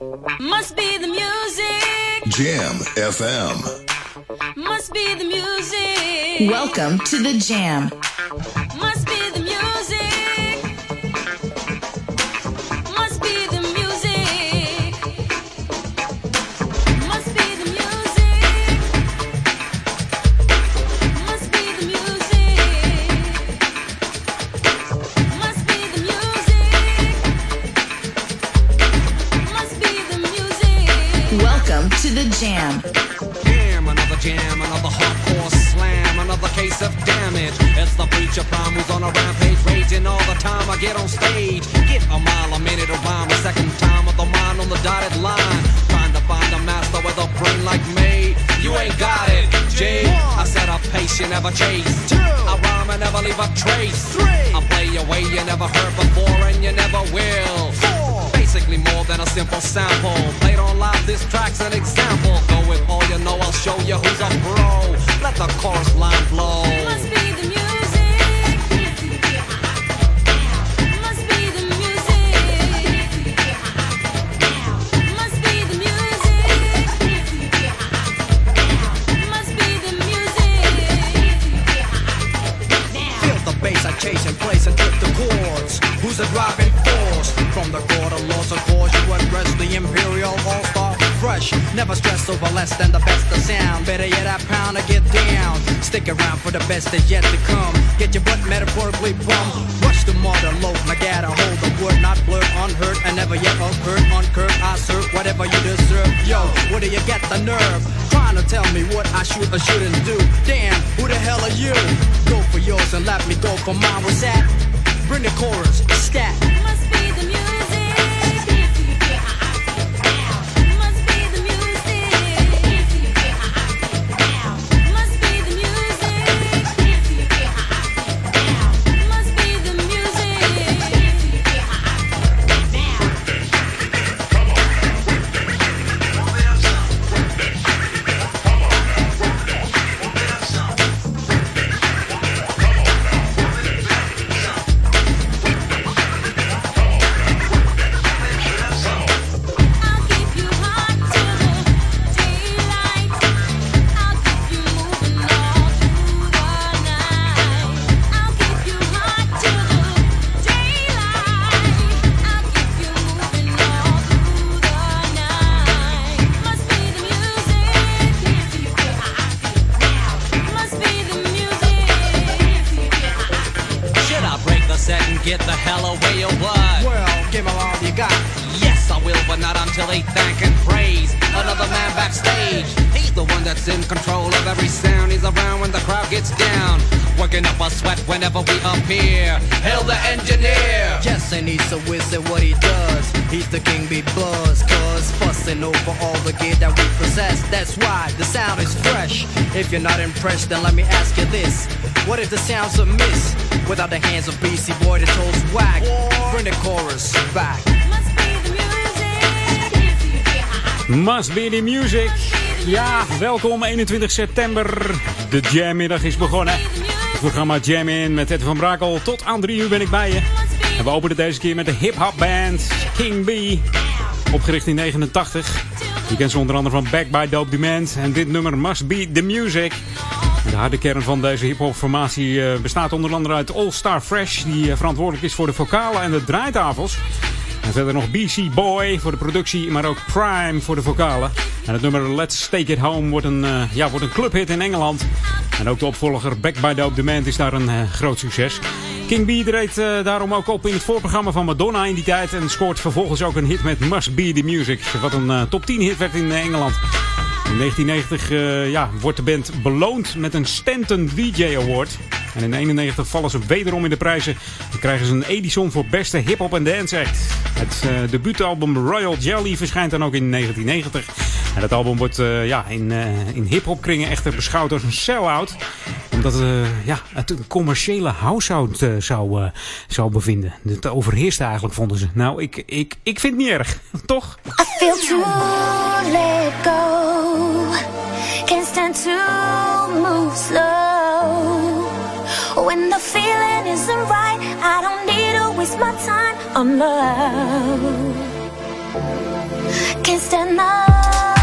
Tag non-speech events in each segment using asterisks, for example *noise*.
Must be the music. Jam FM. Must be the music. Welcome to the Jam. Jam. Damn, another jam, another hardcore slam, another case of damage. It's the preacher prime who's on a rampage, raging all the time I get on stage. Get a mile a minute to rhyme, a second time with the mind on the dotted line. Trying to find a master with a brain like me. You ain't got it, G. I said a pace you never chase. I rhyme and never leave a trace. I play a way you never heard before and you never will. Basically more than a simple sample. Played on live, this track's an example. Go with all you know, I'll show you who's a pro. Let the chorus line blow. Never stress over less than the best of sound. Better yet, I pound to get down. Stick around for the best that's yet to come. Get your butt metaphorically bummed. Rush the mother loaf, I gotta hold the word, not blurred, unheard, and never yet occurred. Uncurved, I serve whatever you deserve. Yo, where do you get the nerve? Trying to tell me what I should or shouldn't do. Damn, who the hell are you? Go for yours and let me go for mine. What's that? Bring the chorus, stat. If you're not impressed, then let me ask you this. What if the sound's a miss? Without the hands of BC Boy, the toes whack. Bring the chorus back. Must be the music. Must be the music. Ja, welkom 21 september. De Jammiddag is begonnen. Het programma Jam In met Ed van Brakel. Tot aan 3 uur ben ik bij je. En we openen deze keer met de hip-hop band King B. Opgericht in 89. Je kent ze onder andere van Back by Dope Demand. En dit nummer Must Be The Music. De harde kern van deze hip-hop formatie eh, bestaat onder andere uit All Star Fresh. Die eh, verantwoordelijk is voor de vocalen en de draaitafels. En verder nog BC Boy voor de productie, maar ook Prime voor de vocalen. En het nummer Let's Take It Home wordt een, eh, ja, wordt een clubhit in Engeland. En ook de opvolger Back by Dope Demand is daar een groot succes. King B treedt eh, daarom ook op in het voorprogramma van Madonna in die tijd. En scoort vervolgens ook een hit met Must Be The Music. Wat een eh, top 10 hit werd in eh, Engeland. In 1990 eh, ja, wordt de band beloond met een Stanton DJ Award. En in 1991 vallen ze wederom in de prijzen. Dan krijgen ze een Edison voor beste hip-hop en dance act. Het eh, debuutalbum Royal Jelly verschijnt dan ook in 1990. En dat album wordt ja, in, eh, in hip-hop kringen echter beschouwd als een sell-out. Omdat eh, ja, het een commerciële house-sound eh, zou, eh, zou bevinden. Het overheerste eigenlijk, vonden ze. Nou, ik, ik, ik vind het niet erg. *laughs* Toch? I feel to let go. Can't stand to move slow. When the feeling isn't right, I don't need to waste my time on love. Can't stand the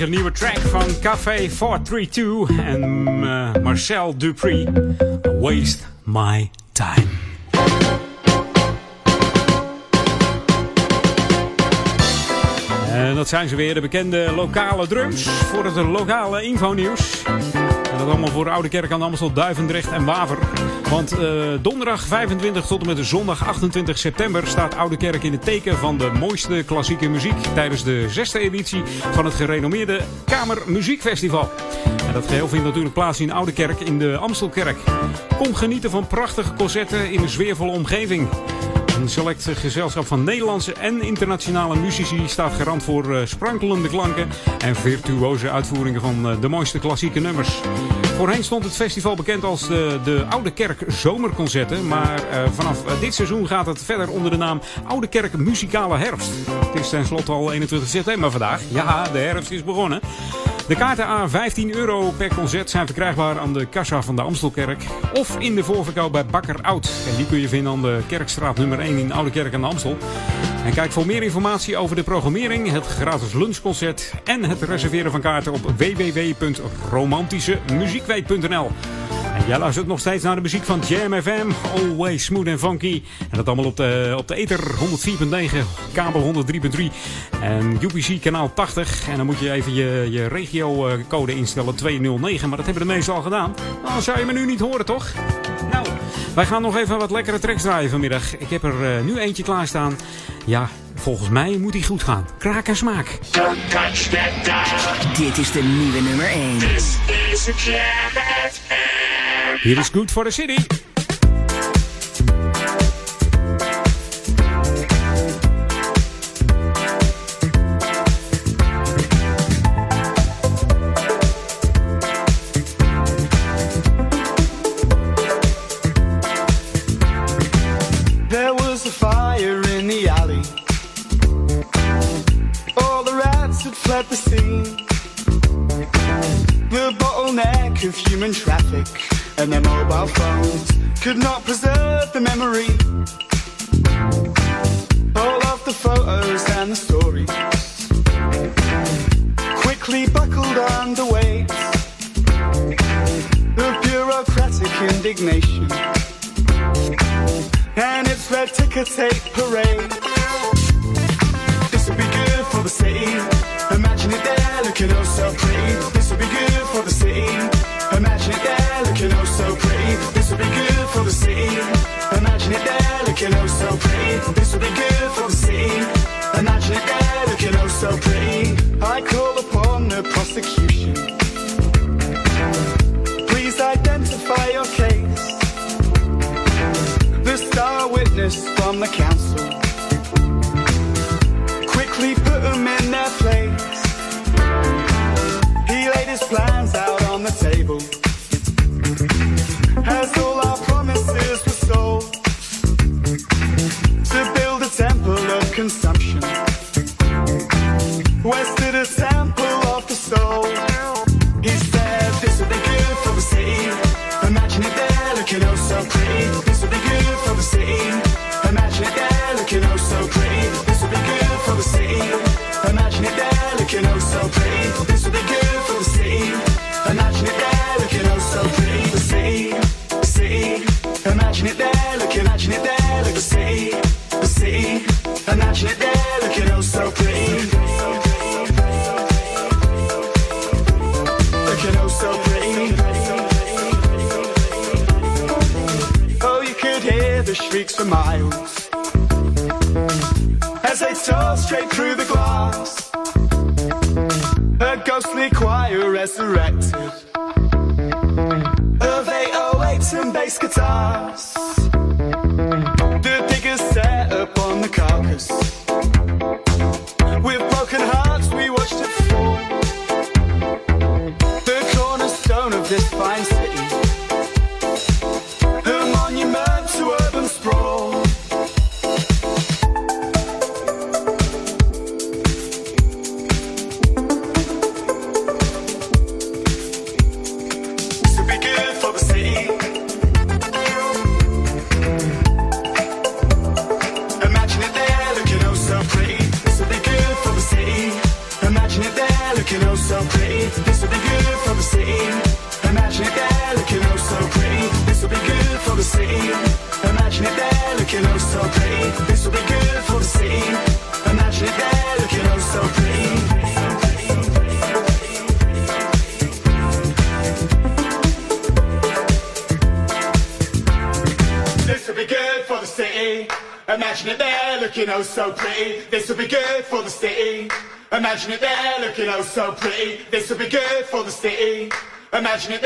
Heerlijke nieuwe track van Café 432 en eh, Marcel Dupree. Waste My Time. En dat zijn ze weer, de bekende lokale drums voor het lokale infonieuws. En dat allemaal voor Oude Kerk aan Amstel, Duivendrecht en Waver. Want eh, donderdag 25 tot en met zondag 28 september staat Oude Kerk in het teken van de mooiste klassieke muziek tijdens de zesde editie van het gerenommeerde Kamermuziekfestival. En dat geheel vindt natuurlijk plaats in Oude Kerk in de Amstelkerk. Kom genieten van prachtige concerten in een sfeervolle omgeving. Een select gezelschap van Nederlandse en internationale muzici staat garant voor eh, sprankelende klanken en virtuoze uitvoeringen van eh, de mooiste klassieke nummers. Voorheen stond het festival bekend als de, de Oude Kerk Zomerconcerten, maar eh, vanaf eh, dit seizoen gaat het verder onder de naam Oude Kerk Muzikale Herfst. Het is tenslotte al 21 september vandaag. Ja, de herfst is begonnen. De kaarten aan 15 euro per concert zijn verkrijgbaar aan de kassa van de Amstelkerk of in de voorverkoop bij Bakker Oud. En die kun je vinden aan de Kerkstraat nummer 1 in Oude Kerk aan de Amstel. En kijk voor meer informatie over de programmering, het gratis lunchconcert en het reserveren van kaarten op www.romantischemuziekweek.nl. En jij luistert nog steeds naar de muziek van Jam FM. Always smooth and funky. En dat allemaal op de, op de Ether 104.9, kabel 103.3 en UPC kanaal 80. En dan moet je even je, je regiocode instellen 209. Maar dat hebben de meesten al gedaan. Dan zou je me nu niet horen, toch? Nou, wij gaan nog even wat lekkere tracks draaien vanmiddag. Ik heb er eh, nu eentje klaarstaan. Ja, volgens mij moet die goed gaan. Kraak en smaak. Don't touch that dial. Dit is de nieuwe nummer 1. This is a Jam It is Good for the City. There was a fire in the alley. All the rats had fled the scene. The bottleneck of human traffic and their mobile phones could not preserve the memory. All of the photos and the stories quickly buckled under weight of bureaucratic indignation and its red ticker tape parade. This would be good for the city. Imagine it there looking oh so pretty. This would be good for the city. Be for the city. Imagine it there looking oh so pretty. I call upon the prosecution. Please identify your case. The star witness from the council quickly put him in their place. He laid his plans out so pretty. This would be good for the city. Imagine it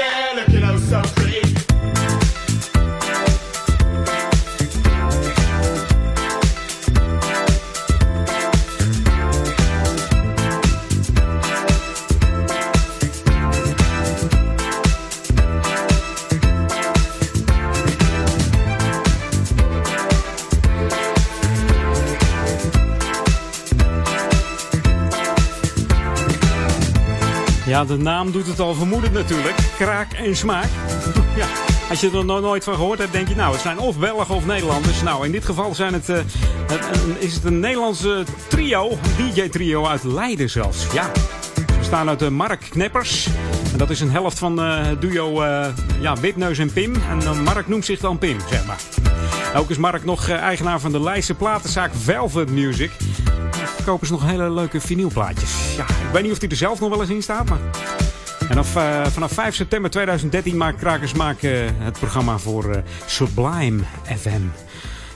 De naam doet het al vermoeden natuurlijk. Kraak en smaak. *laughs* Ja, als je er nog nooit van gehoord hebt, denk je nou, het zijn of Belgen of Nederlanders. Nou, in dit geval zijn het, eh, het- is het een Nederlandse trio, DJ-trio uit Leiden zelfs. Ja, ze bestaan uit eh, Mark Kneppers. En dat is een helft van het duo eh, ja, Wipneus en Pim. En Mark noemt zich dan Pim, zeg maar. Ook is Mark nog eigenaar van de Leidse platenzaak Velvet Music. Daar verkopen ze nog hele leuke vinylplaatjes weet niet of hij er zelf nog wel eens in staat, maar... En af, uh, eh, vanaf 5 september 2013 maakt Krakers maak, eh, het programma voor uh, Sublime FM.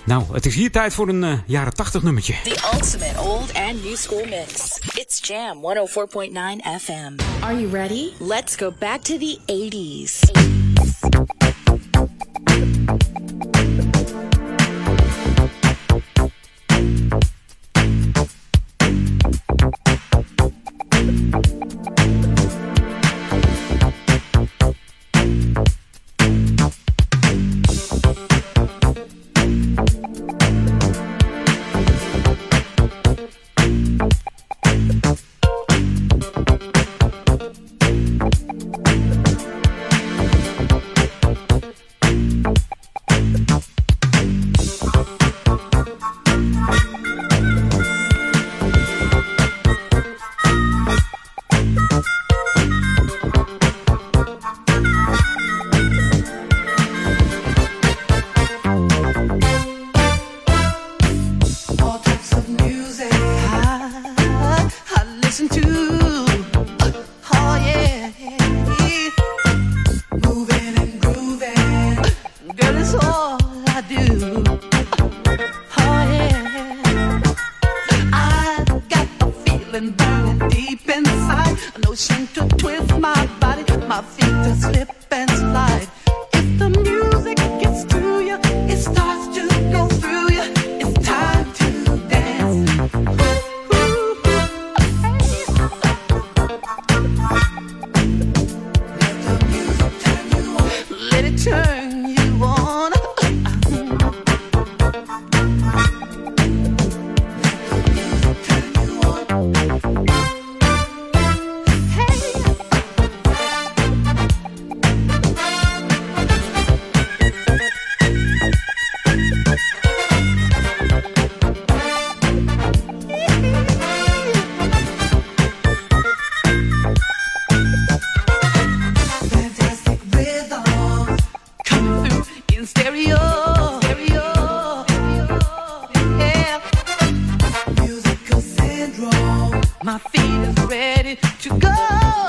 Nou, het is hier tijd voor een jaren 80 nummertje. The ultimate old and new school mix. It's Jam 104.9 FM. Are you ready? Let's go back to the 80s. My feet is ready to go.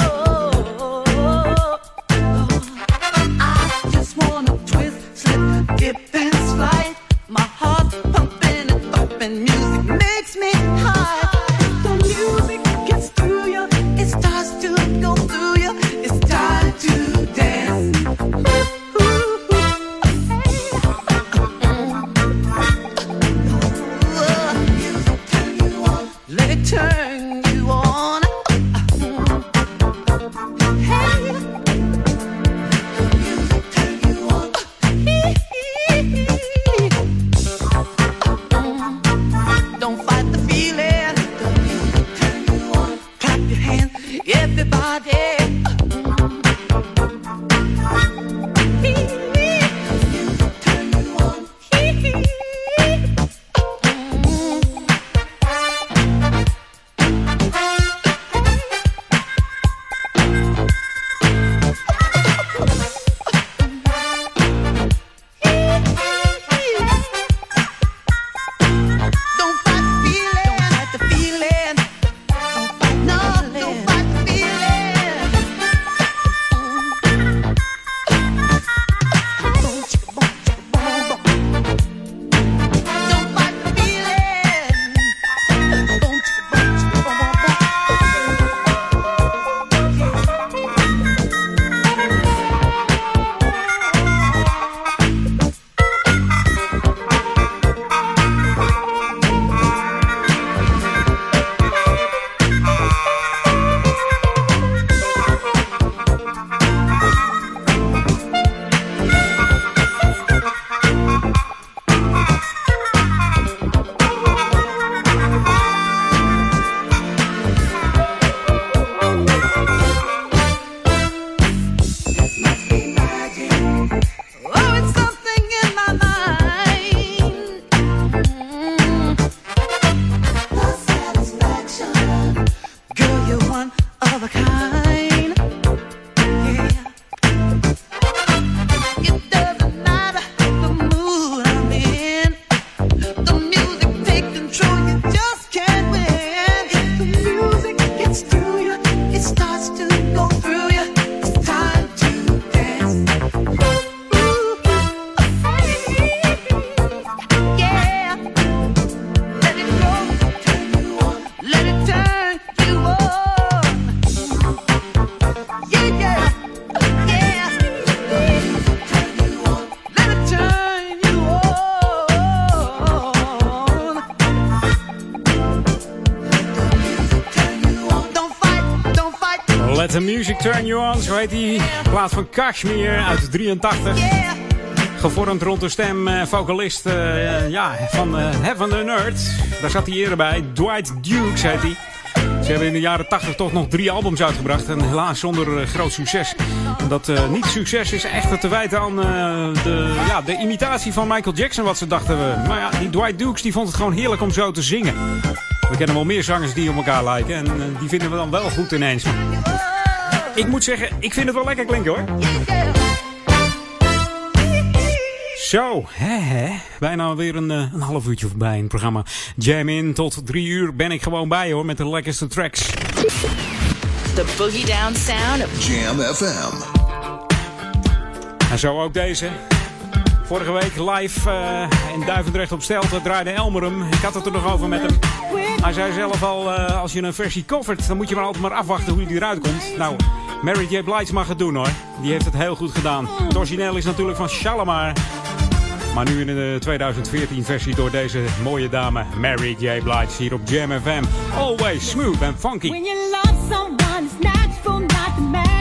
The you on, zo heet die plaat van Kashmir uit 83. Gevormd rond de stem eh, vocalist eh, ja, van eh, Heaven and Earth. Daar zat hij eerder bij. Dwight Dukes heet hij. Ze hebben in de jaren 80 toch nog drie albums uitgebracht. En helaas zonder groot succes. Dat niet succes is echt te wijten aan de, ja, de imitatie van Michael Jackson. Wat ze dachten. we. maar ja, die Dwight Dukes die vond het gewoon heerlijk om zo te zingen. We kennen wel meer zangers die op elkaar lijken. En die vinden we dan wel goed ineens. Ik moet zeggen, ik vind het wel lekker klinken hoor. Zo, hè, hè. bijna weer een, eh, een half uurtje voorbij in het programma Jam In. Tot drie uur ben ik gewoon bij hoor, met de lekkerste tracks. The boogie down sound of Jam FM. En zo ook deze. Vorige week live eh, in Duivendrecht op Stelten draaide Elmer hem. Ik had het er nog over met hem. Hij zei zelf al, eh, als je een versie covert, dan moet je maar altijd maar afwachten hoe die eruit komt. Nou, Mary J. Blige mag het doen hoor. Die heeft het heel goed gedaan. Het is natuurlijk van Shalimar. Maar nu in de 2014 versie door deze mooie dame Mary J. Blige hier op Jam FM. Always smooth and funky. When you love someone, it's natural not the.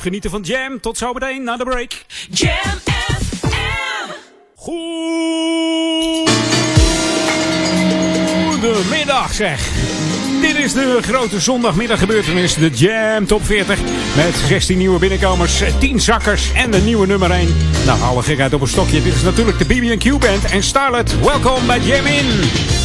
Genieten van Jam. Tot zometeen na de break. Jam FM. Goedemiddag zeg. Dit is de grote zondagmiddag gebeurtenis de Jam Top 40. Met 16 nieuwe binnenkomers, 10 zakkers en de nieuwe nummer 1. Nou, alle gekheid op een stokje. Dit is natuurlijk de BB&Q Band en Starlet. Welkom bij Jam In.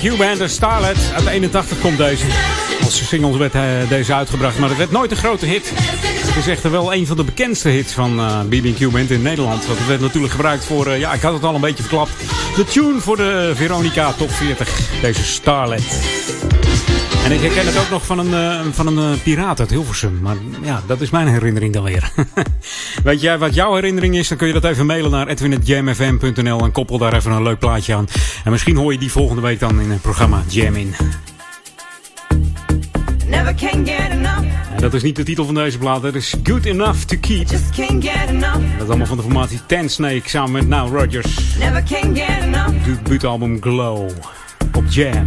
BB&Q Band, de Starlet. Uit 81 komt deze. Als singles werd eh, deze uitgebracht, maar het werd nooit een grote hit. Het is echter wel een van de bekendste hits van eh, BB&Q Band in Nederland. Want het werd natuurlijk gebruikt voor, eh, ja, ik had het al een beetje verklapt. De tune voor de Veronica Top 40. Deze Starlet. En ik herken het ook nog van een, eh, van een piraat uit Hilversum. Maar ja, dat is mijn herinnering dan weer. *laughs* Weet jij wat jouw herinnering is? Dan kun je dat even mailen naar edwin.jamfm.nl en koppel daar even een leuk plaatje aan. En misschien hoor je die volgende week dan in het programma Jam In. Never can get enough, En dat is niet de titel van deze plaat. Dat is Good Enough to Keep. just can't get enough, Dat is allemaal van de formatie Ten Snake samen met Now Rodgers. never can get enough. Debuutalbum Glow. Op Jam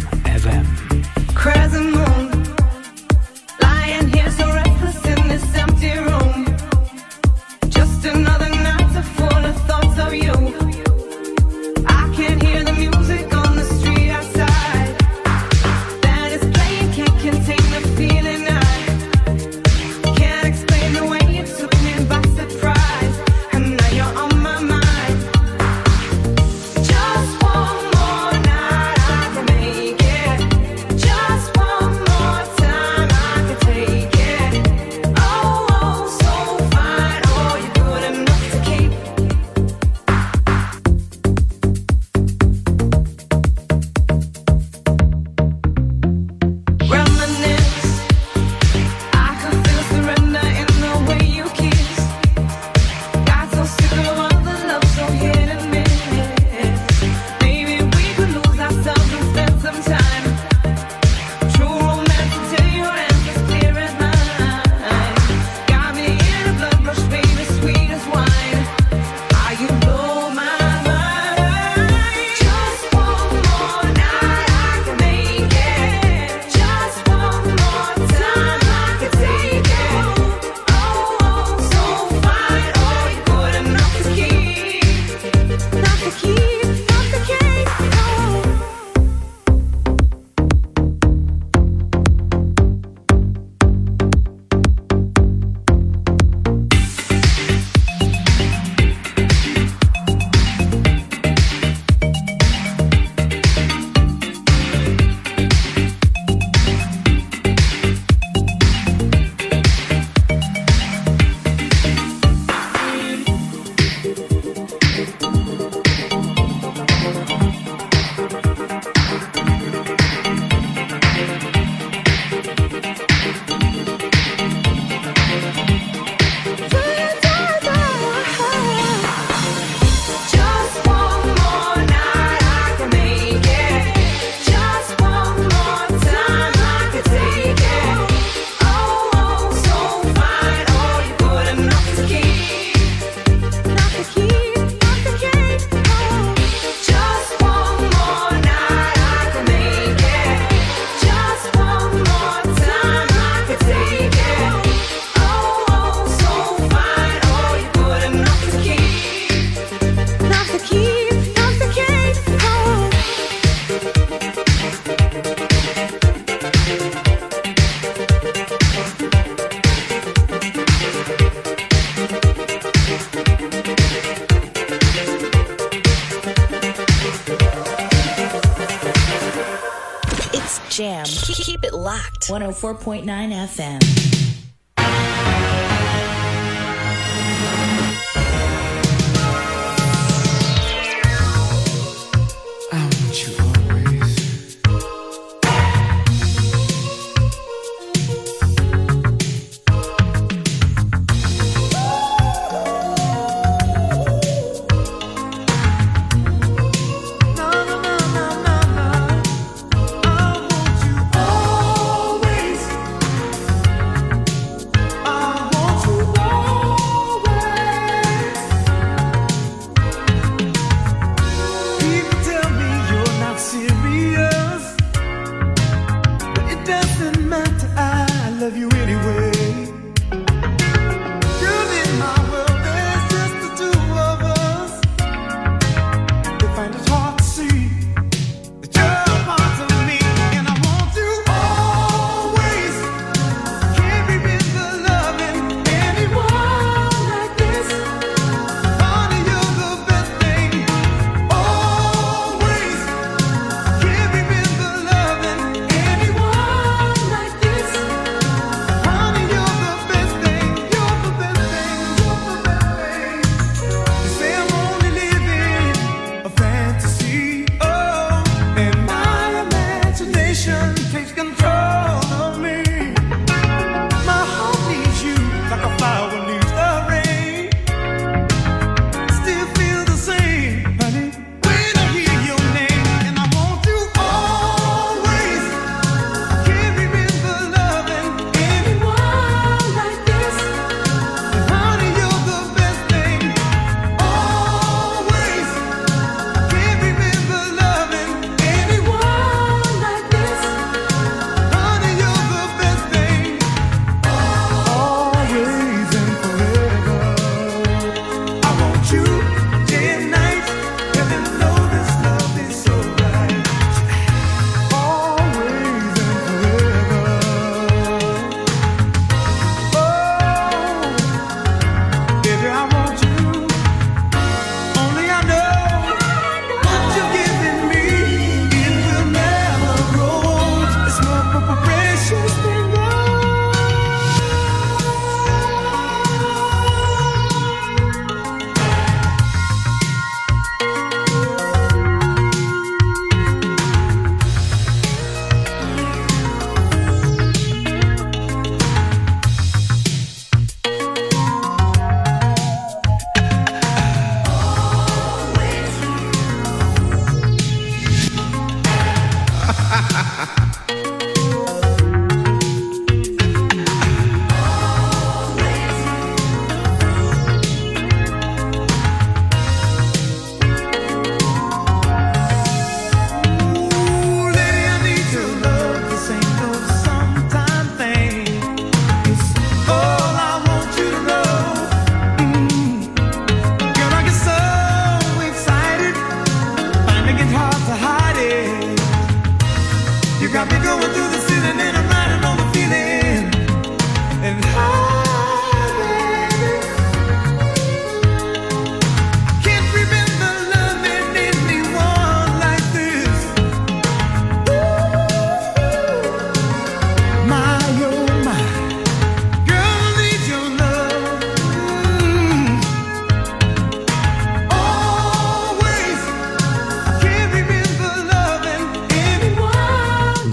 104.9 FM.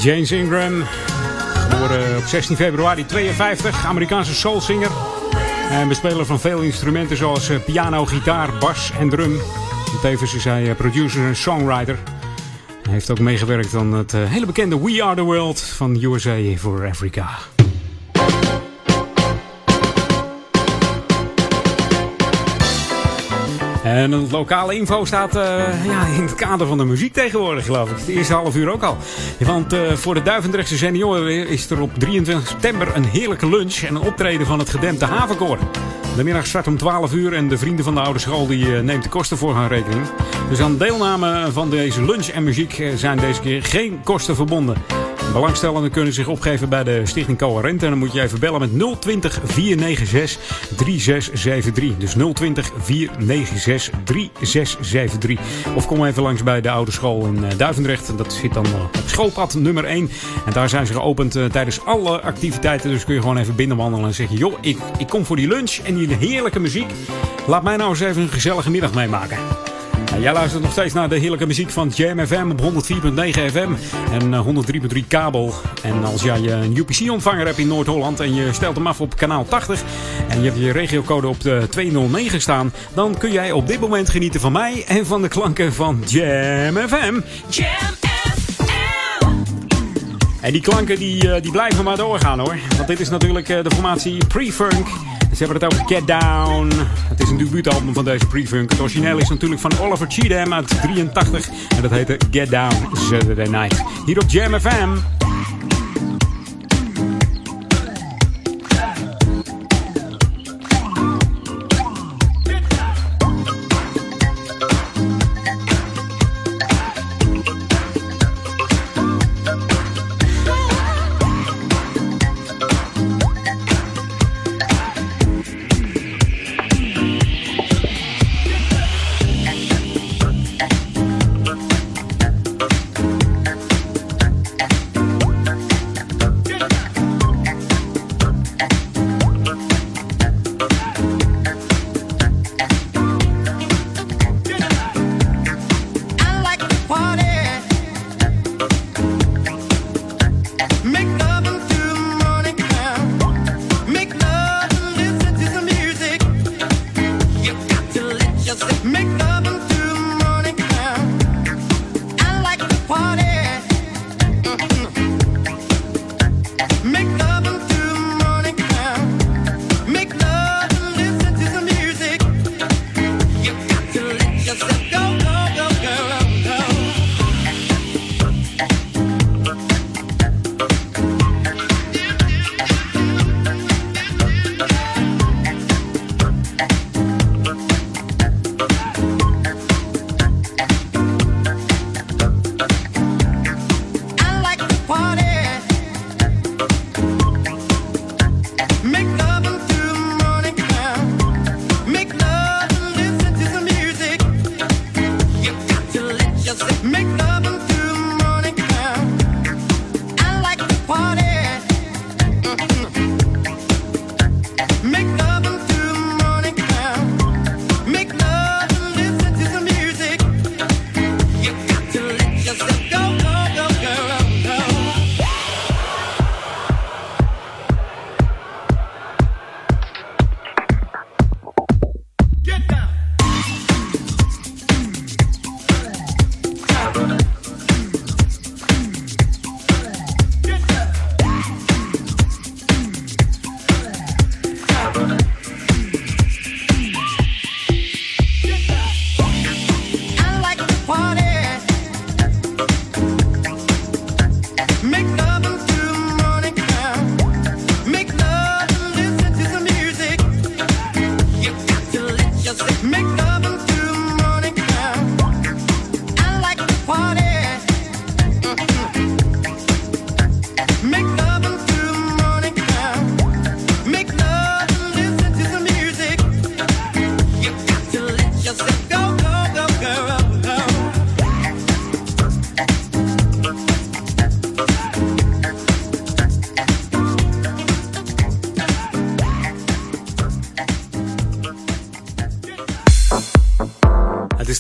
James Ingram, geboren op 16 februari 52, Amerikaanse soulzanger. En bespeler van veel instrumenten zoals eh, piano, gitaar, bas en drum. En Tevens is hij eh, producer en songwriter. Hij heeft ook meegewerkt aan het eh, hele bekende We Are The World van USA for Africa. En het lokale info staat eh, ja, in het kader van de muziek tegenwoordig, geloof ik. Het eerste half uur ook al. Want eh, voor de Duivendrechtse senioren is er op 23 september een heerlijke lunch en een optreden van het gedempte havenkoor. De middag start om 12 uur en de vrienden van de oude school die, eh, neemt de kosten voor haar rekening. Dus aan deelname van deze lunch en muziek zijn deze keer geen kosten verbonden. Belangstellenden kunnen zich opgeven bij de Stichting Coherente. En dan moet je even bellen met 020 496 3673. Dus 020 496 3673. Of kom even langs bij de oude school in eh, Duivendrecht. Dat zit dan eh, op schoolpad nummer 1. En daar zijn ze geopend eh, tijdens alle activiteiten. Dus kun je gewoon even binnenwandelen en zeggen... joh, ik, ik kom voor die lunch en die heerlijke muziek. Laat mij nou eens even een gezellige middag meemaken. Jij luistert nog steeds naar de heerlijke muziek van Jam FM op 104.9 FM en eh, 103.3 kabel. En als jij eh, een UPC-ontvanger hebt in Noord-Holland en je stelt hem af op kanaal 80 en je hebt je regiocode op de 209 staan, dan kun jij op dit moment genieten van mij en van de klanken van Jam FM. Jam En die klanken die, eh, die blijven maar doorgaan hoor. Want dit is natuurlijk eh, de formatie Pre-Funk. Ze hebben het over Get Down. Het is een debuutalbum van deze Pre-Funk. Het origineel is natuurlijk van Oliver Cheatham uit 83. En dat heette Get Down Saturday Night. Hier op Jam FM.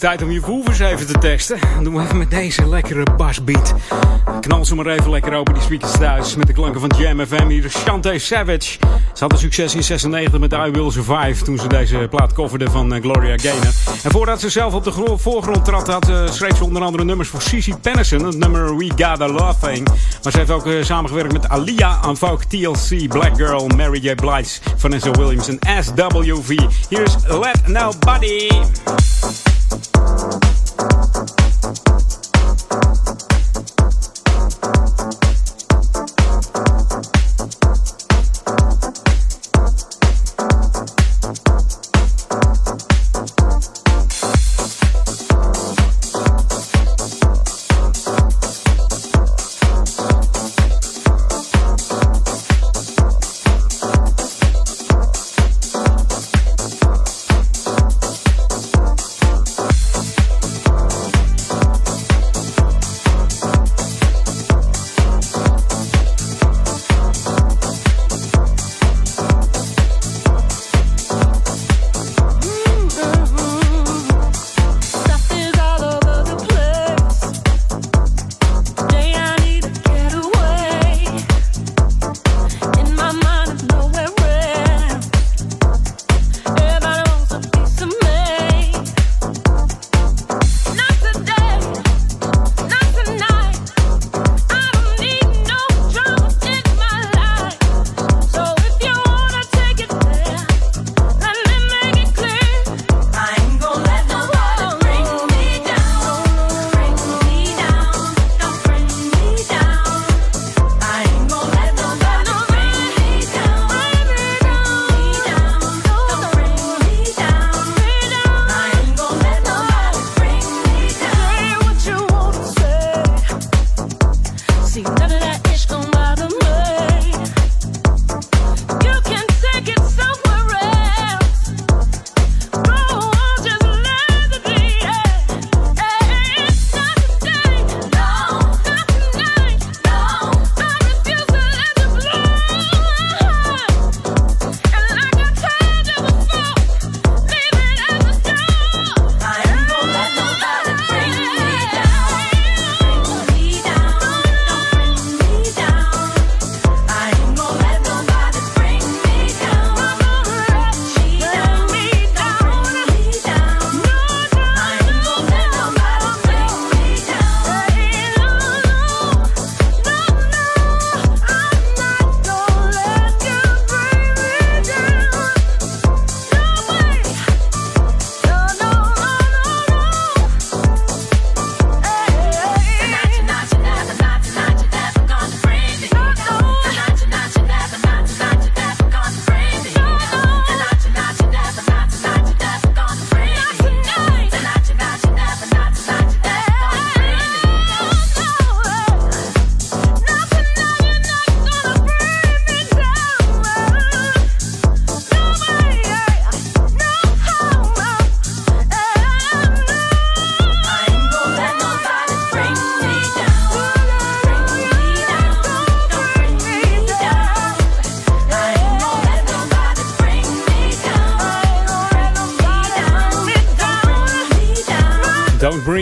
Tijd om je woevers even te testen. Dan doen we even met deze lekkere basbeat. Knal ze maar even lekker open die speakers thuis. Met de klanken van Jam FM. Hier is Shantae Savage. Ze hadden succes in 96 met I Will Survive. Toen ze deze plaat coverde van eh, Gloria Gaynor. En voordat ze zelf op de gro- voorgrond trad, had, schreef ze onder andere nummers voor Cici Pennison. Het nummer We Love Thing. Maar ze heeft ook eh, samengewerkt met Alia aan TLC, Black Girl, Mary J. Blige, Vanessa Williams en SWV. Hier is Let Nobody.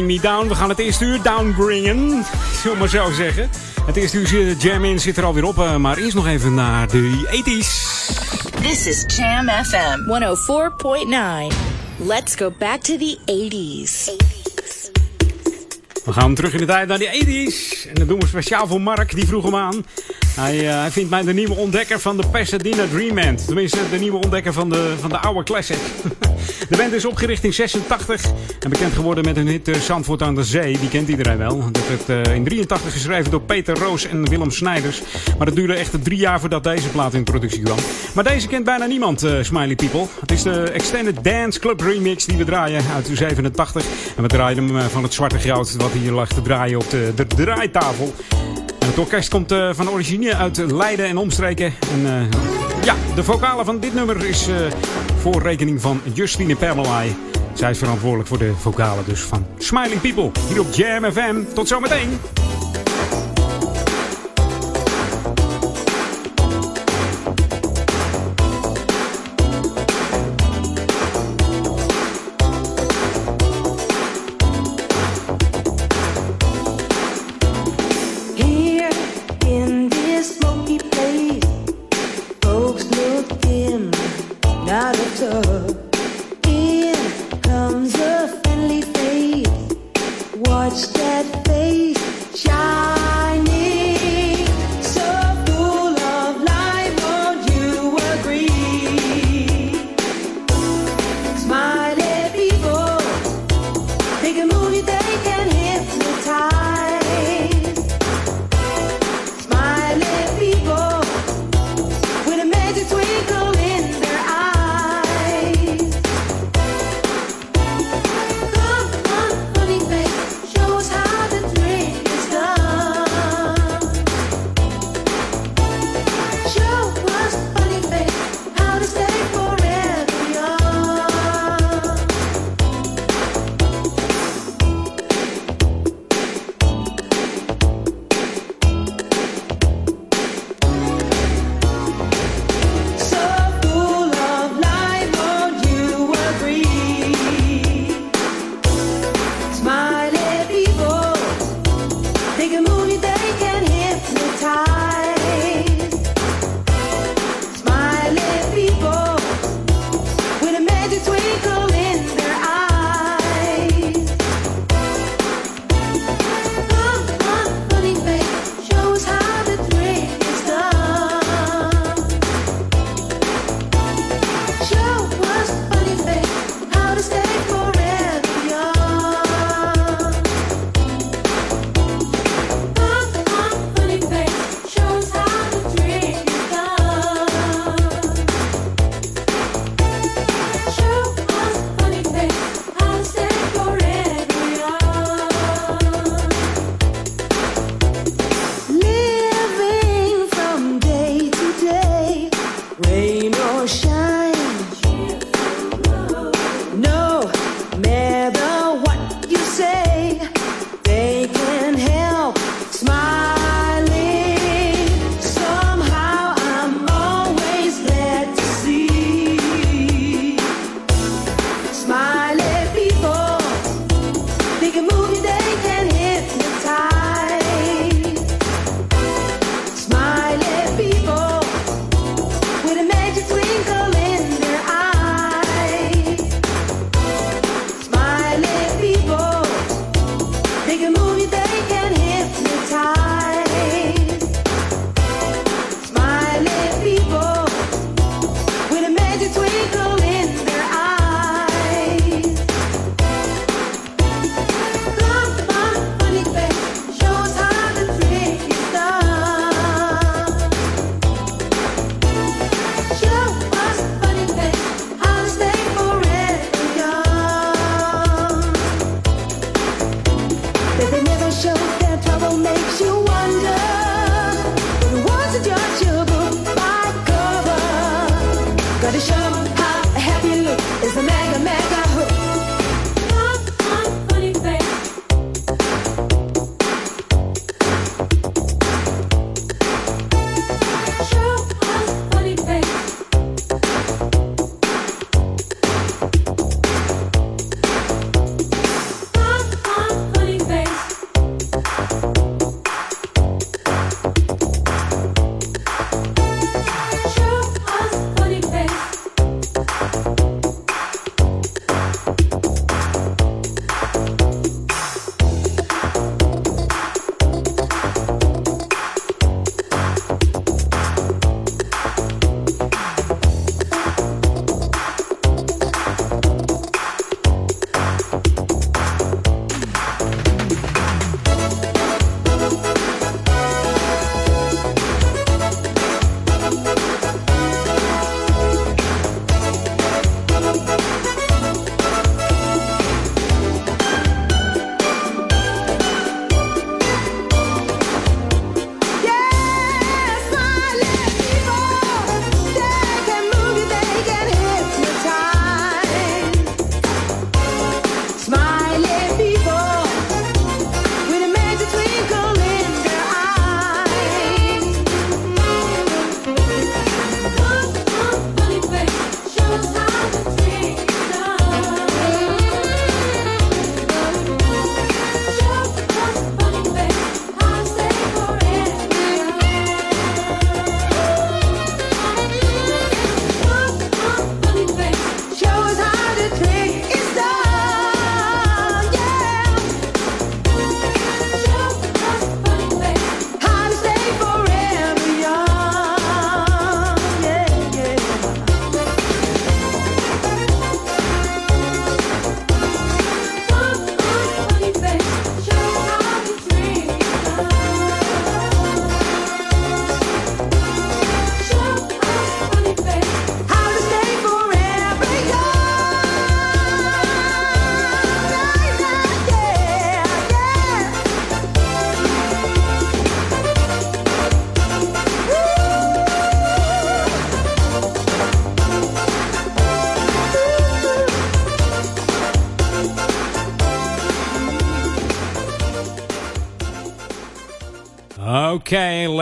Me Down. We gaan het eerste uur downbringen. *laughs* Zullen we maar zo zeggen. Het eerste uur zit- Jam In zit er alweer op. eh, Maar eerst nog even naar de 80s. This is Jam FM 104.9. Let's go back to the 80s. We gaan terug in de tijd naar de 80s. En dat doen we speciaal voor Mark. Die vroeg hem aan. Hij, eh, hij vindt mij de nieuwe ontdekker van de Pasadena Dream Band. Tenminste, de nieuwe ontdekker van de, van de oude classic. *laughs* De band is opgericht in 86 en bekend geworden met hun hit eh, Zandvoort aan de Zee. Die kent iedereen wel. Dat werd eh, in 83 geschreven door Peter Roos en Willem Snijders. Maar het duurde echt drie jaar voordat deze plaat in productie kwam. Maar deze kent bijna niemand, eh, Smiley People. Het is de Extended Dance Club remix die we draaien uit 87. En we draaien hem van het zwarte goud wat hier lag te draaien op de, de draaitafel. En het orkest komt van origine uit Leiden en omstreken. En ja, de vocale van dit nummer is voor rekening van Justine Permelai. Zij is verantwoordelijk voor de vocalen dus van Smiling People. Hier op Jam FM. Tot zometeen.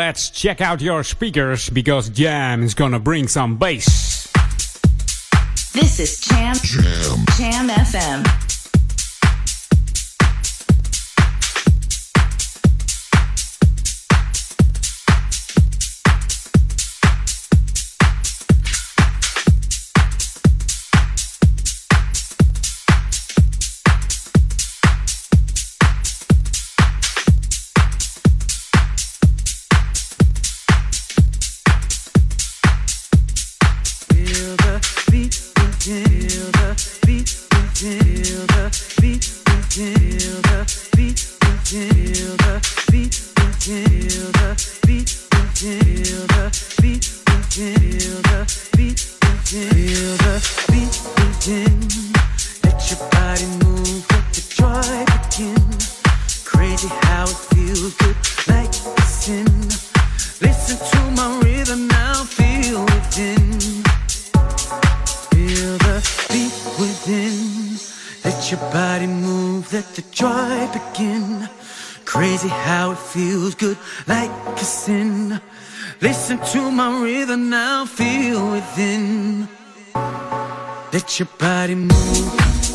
let's check out your speakers because Jam is gonna bring some bass. This is Jam. Jam. Jam FM. my rhythm now, feel within. Let your body move.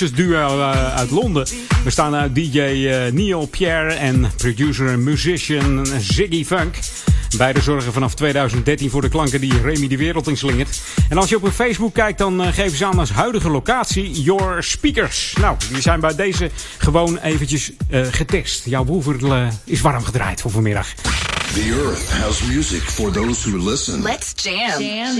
Producers duo eh, uit Londen. We staan uit DJ eh, Neil Pierre en producer en musician Ziggy Funk. Beide zorgen vanaf 2013 voor de klanken die Remy de wereld inslingert. En als je op hun Facebook kijkt, dan eh, geven ze aan als huidige locatie Your Speakers. Nou, die zijn bij deze gewoon eventjes eh, getest. Jouw woever eh, is warm gedraaid voor vanmiddag. The earth has music for those who listen. Let's jam. Jam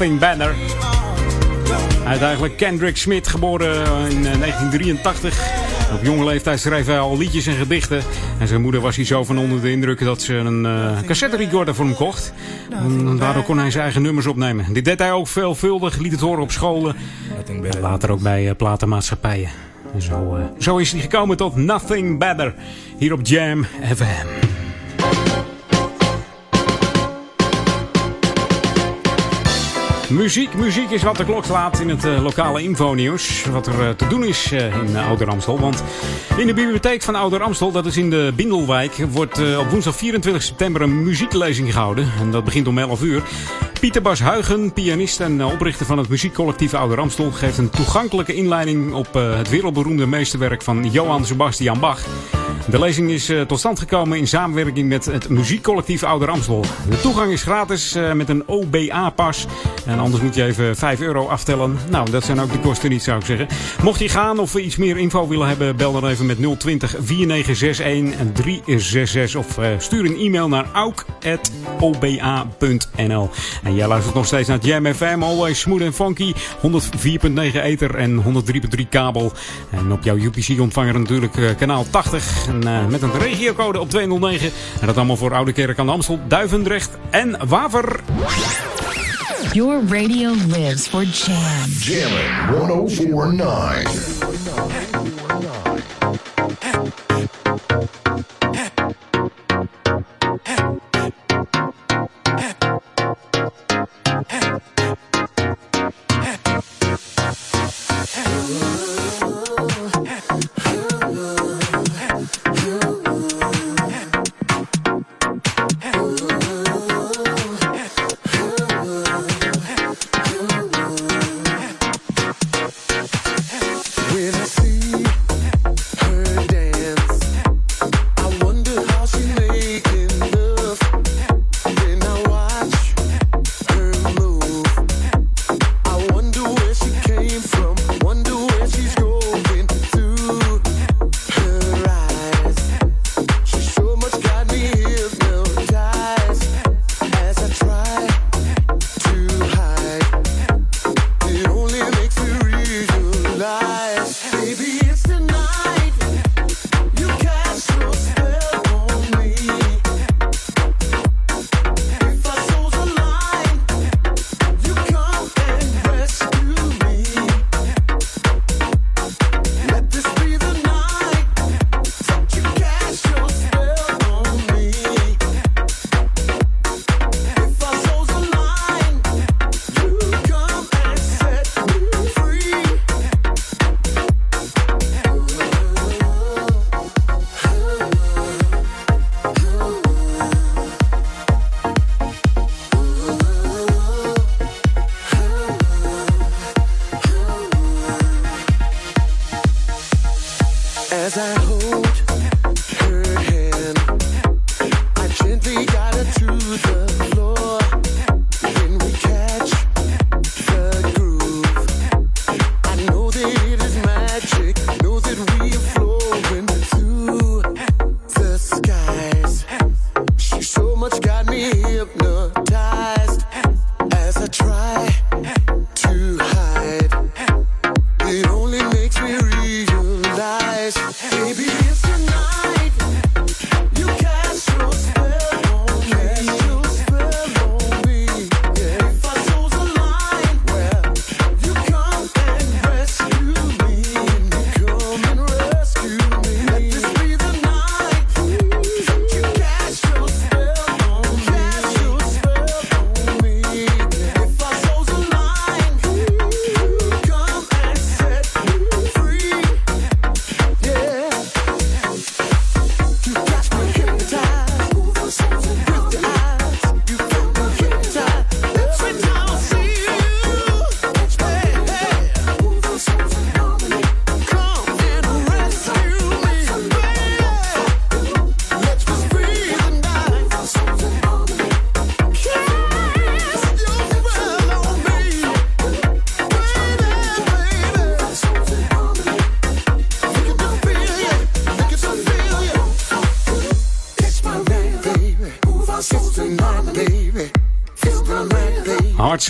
Nothing Better. Hij is eigenlijk Kendrick Smith, geboren in eh, 1983. Op jonge leeftijd schreef hij al liedjes en gedichten. En zijn moeder was hier zo van onder de indruk dat ze een eh cassette recorder voor hem kocht. En daardoor kon hij zijn eigen nummers opnemen. Dit deed hij ook veelvuldig, liet het horen op scholen. En later ook bij eh, platenmaatschappijen. En zo, eh, zo is hij gekomen tot Nothing Better. Hier op Jam FM. Muziek, muziek is wat de klok slaat in het eh, lokale infonieuws. Wat er eh, te doen is eh, in Ouder Amstel. Want in de bibliotheek van Ouder Amstel, dat is in de Bindelwijk, wordt op woensdag 24 september een muzieklezing gehouden. En dat begint om 11 uur. Pieter Bas Huigen, pianist en oprichter van het muziekcollectief Ouder Amstel, geeft een toegankelijke inleiding op het wereldberoemde meesterwerk van Johann Sebastian Bach. De lezing is eh, tot stand gekomen in samenwerking met het muziekcollectief Ouder Amstel. De toegang is gratis eh, met een OBA-pas. En anders moet je even 5 euro aftellen. Nou, dat zijn ook de kosten niet, zou ik zeggen. Mocht je gaan of iets meer info willen hebben, bel dan even met 020 4961 en 366 of eh, stuur een e-mail naar auk.oba.nl. En jij luistert nog steeds naar Jam FM, always smooth en funky. 104.9 ether en 103.3 kabel. En op jouw UPC-ontvanger natuurlijk kanaal 80. En, eh, met een regiocode op 209. En dat allemaal voor Oude Kerk aan de Amstel, Duivendrecht en Waver. Your radio lives for jam. Jammin' 1049.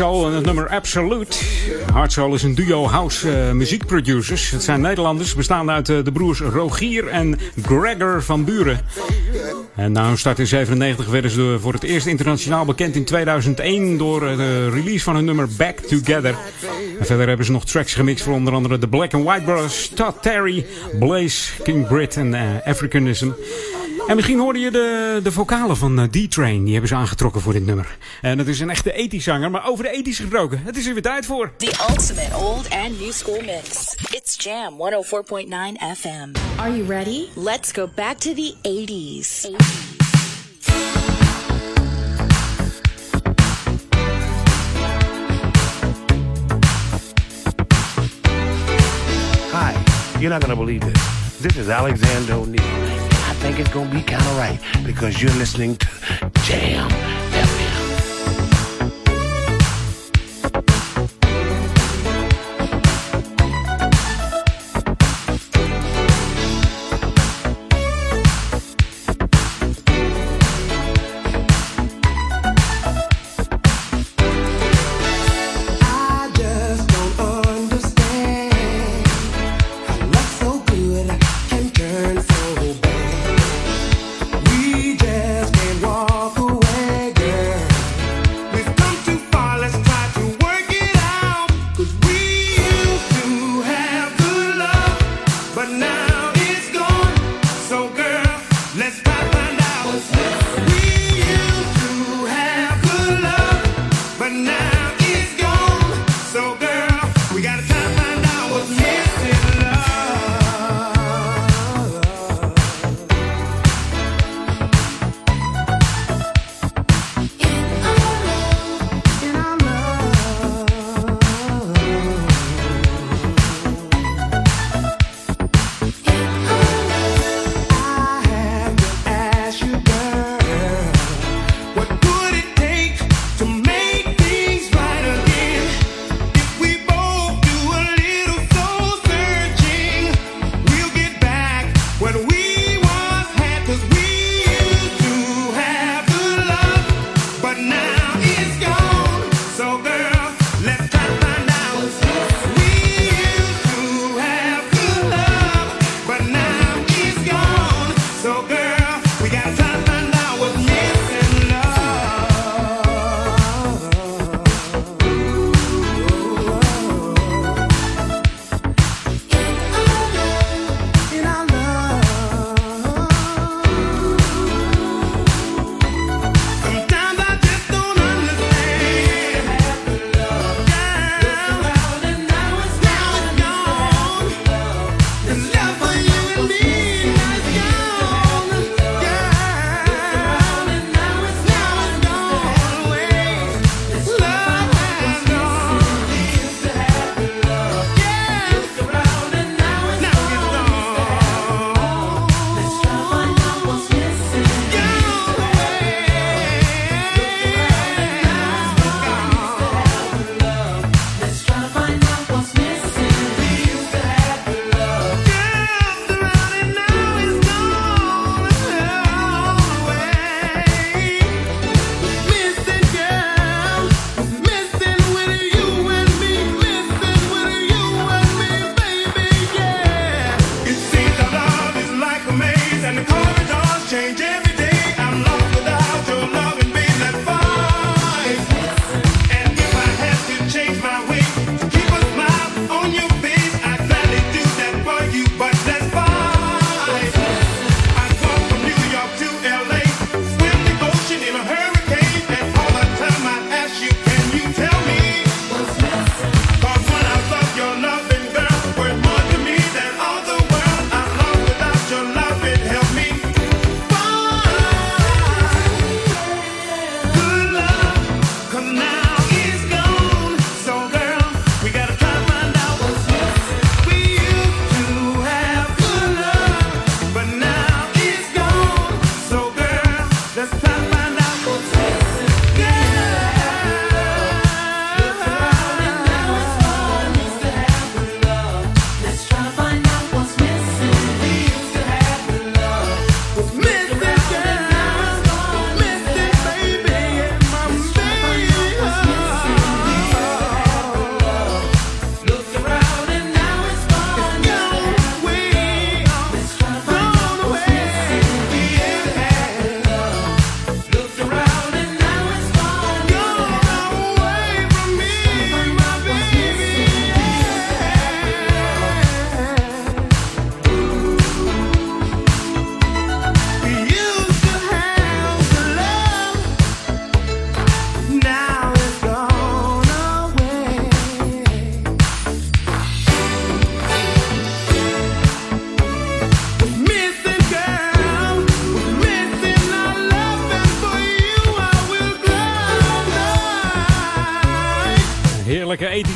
Soul en het nummer Absolute. Hard Soul is een duo house eh, muziekproducers. Het zijn Nederlanders, bestaande uit eh, de broers Rogier en Gregor van Buren. En na hun start in 97 werden ze voor het eerst internationaal bekend in 2001 door eh, de release van hun nummer Back Together. Verder hebben ze nog tracks gemixt voor onder andere de Black and White Brothers, Todd Terry, Blaze, King Brit en Africanism. En misschien hoorde je de, de vocalen van eh, D-Train. Die hebben ze aangetrokken voor dit nummer. En het is een echte ethisch zanger. Maar over de ethisch gesproken. Het is er weer tijd voor. The ultimate old and new school mix. It's Jam 104.9 FM. Are you ready? Let's go back to the 80s. Hi, you're not gonna believe this. This is Alexander O'Neill. Think it's gonna be kind of right because you're listening to Jam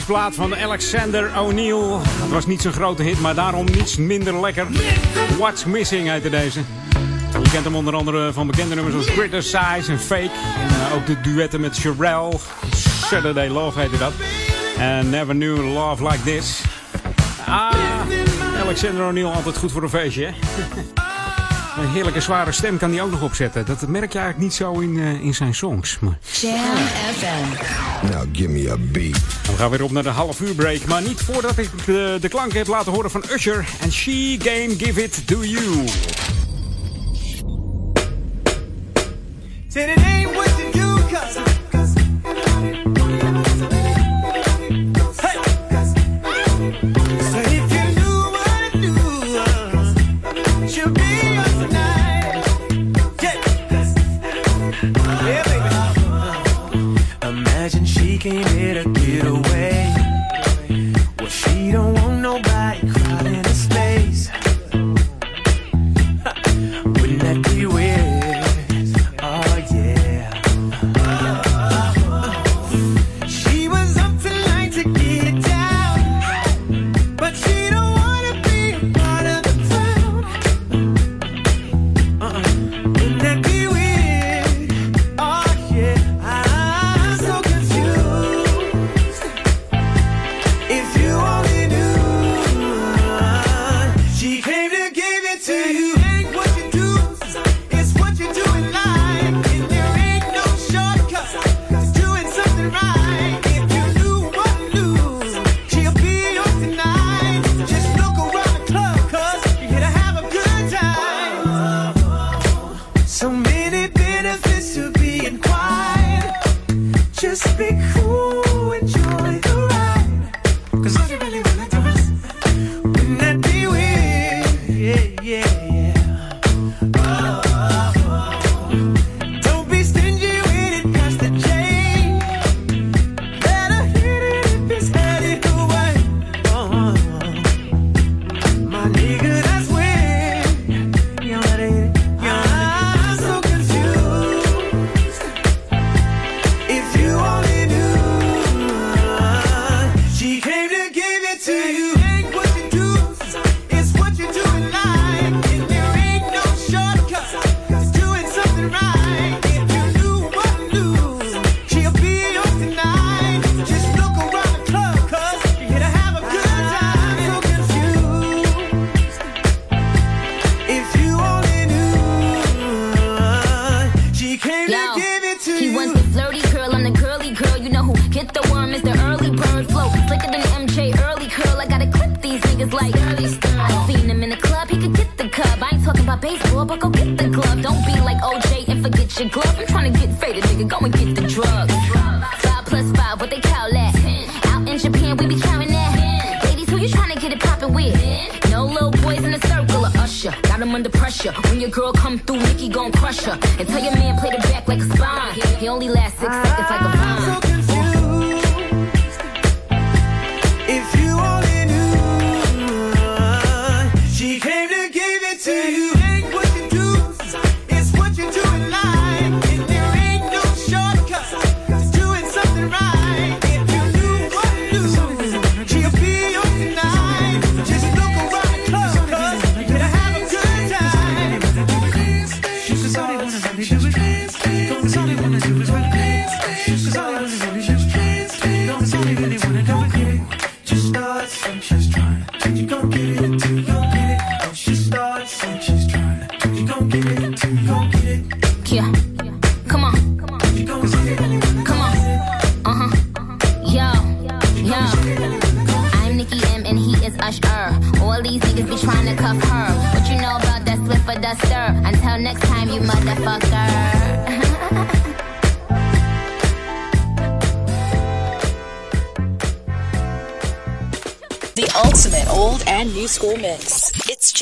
Plaat van Alexander O'Neill. Het was niet zo'n grote hit, maar daarom niets minder lekker. What's Missing uit deze. Je kent hem onder andere van bekende nummers als Criticize en Fake. En eh, ook de duetten met Sherelle. Saturday Love heette dat. En Never Knew Love Like This. Ah, Alexander O'Neill altijd goed voor een feestje. *laughs* Een heerlijke zware stem kan hij ook nog opzetten. Dat merk je eigenlijk niet zo in, eh, in zijn songs. Maar... Jam FM. Nou, give me a beat. We gaan weer op naar de half uur break. Maar niet voordat ik de, de klanken heb laten horen van Usher. En She Game Give It To You.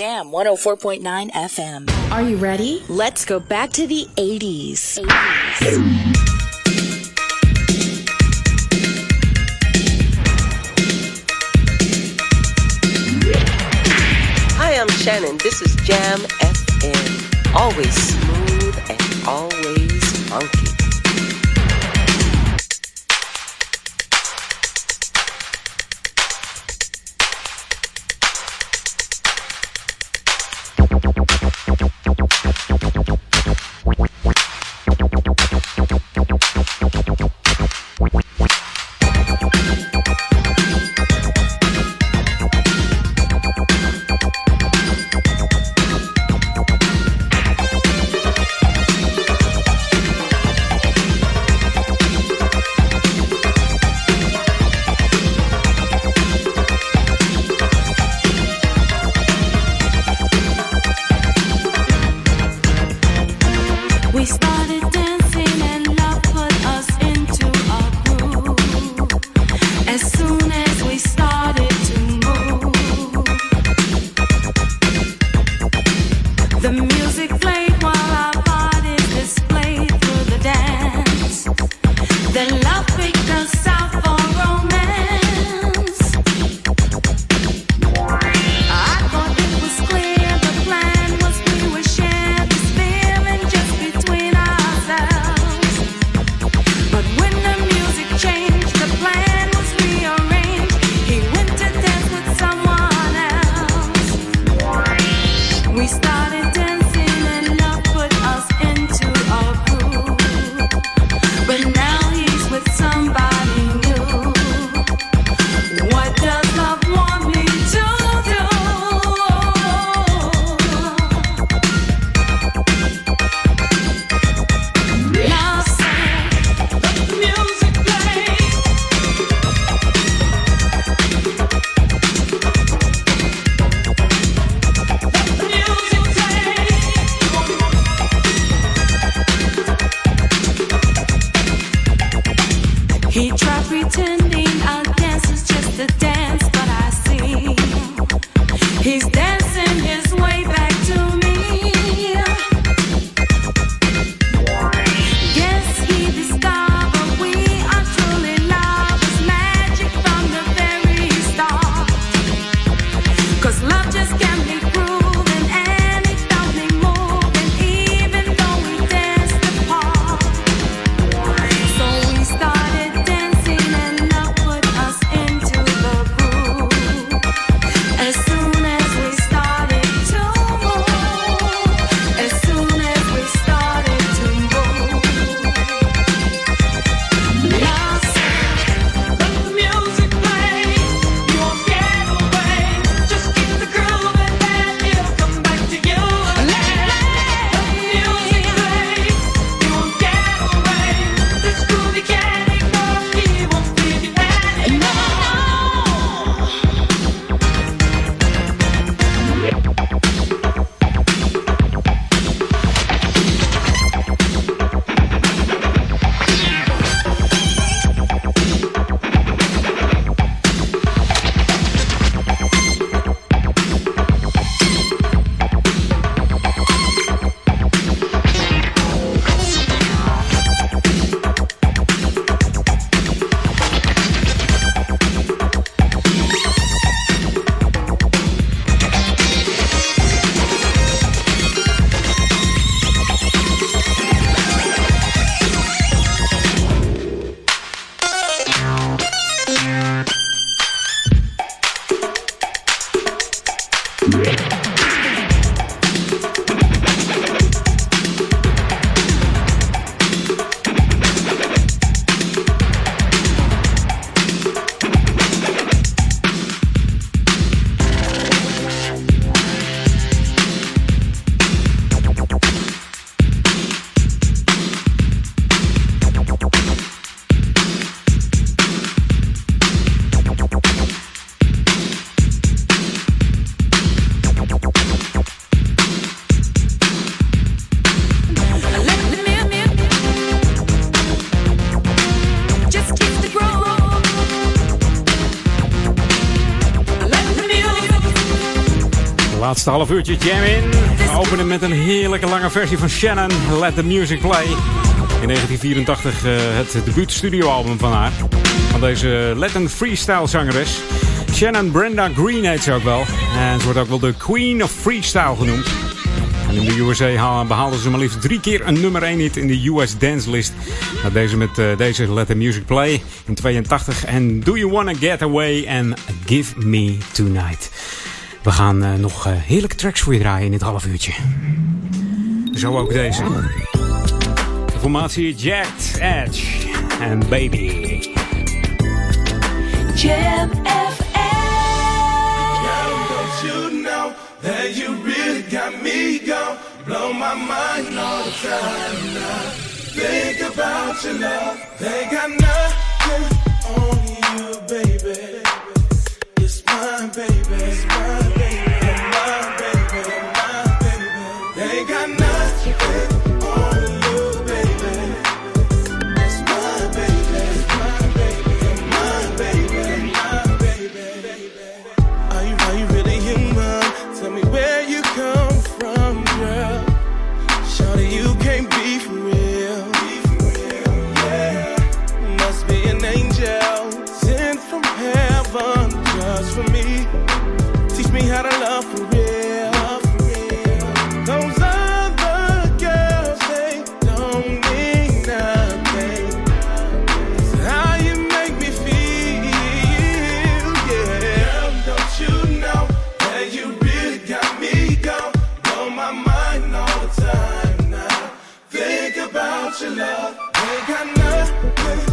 Jam 104.9 FM. Are you ready? Let's go back to the 80s. 80s. Hi, I'm Shannon. This is Jam FM. Always smooth and always funky. Laatste half uurtje jam in. We openen met een heerlijke lange versie van Shannon, Let the Music Play. In 1984 eh, het debuut studioalbum van haar. Van deze Latin freestyle zangeres. Shannon Brenda Green heet ze ook wel. En ze wordt ook wel de Queen of Freestyle genoemd. En in de USA haal- behaalde ze maar liefst drie keer een nummer 1 hit in de US Dance List. Nou, deze met eh, deze Let the Music Play in 82. En Do You Wanna Get Away and Give Me Tonight. We gaan eh, nog eh, heerlijke tracks voor je draaien in dit half uurtje. Zo ook deze. De formatie Jacked Edge en Baby. Jam Don't you know that you really got me gone? Blow my mind all the time now. Think about your love. They got nothing my mind all the time now. Think about your love. Ain't got nothing.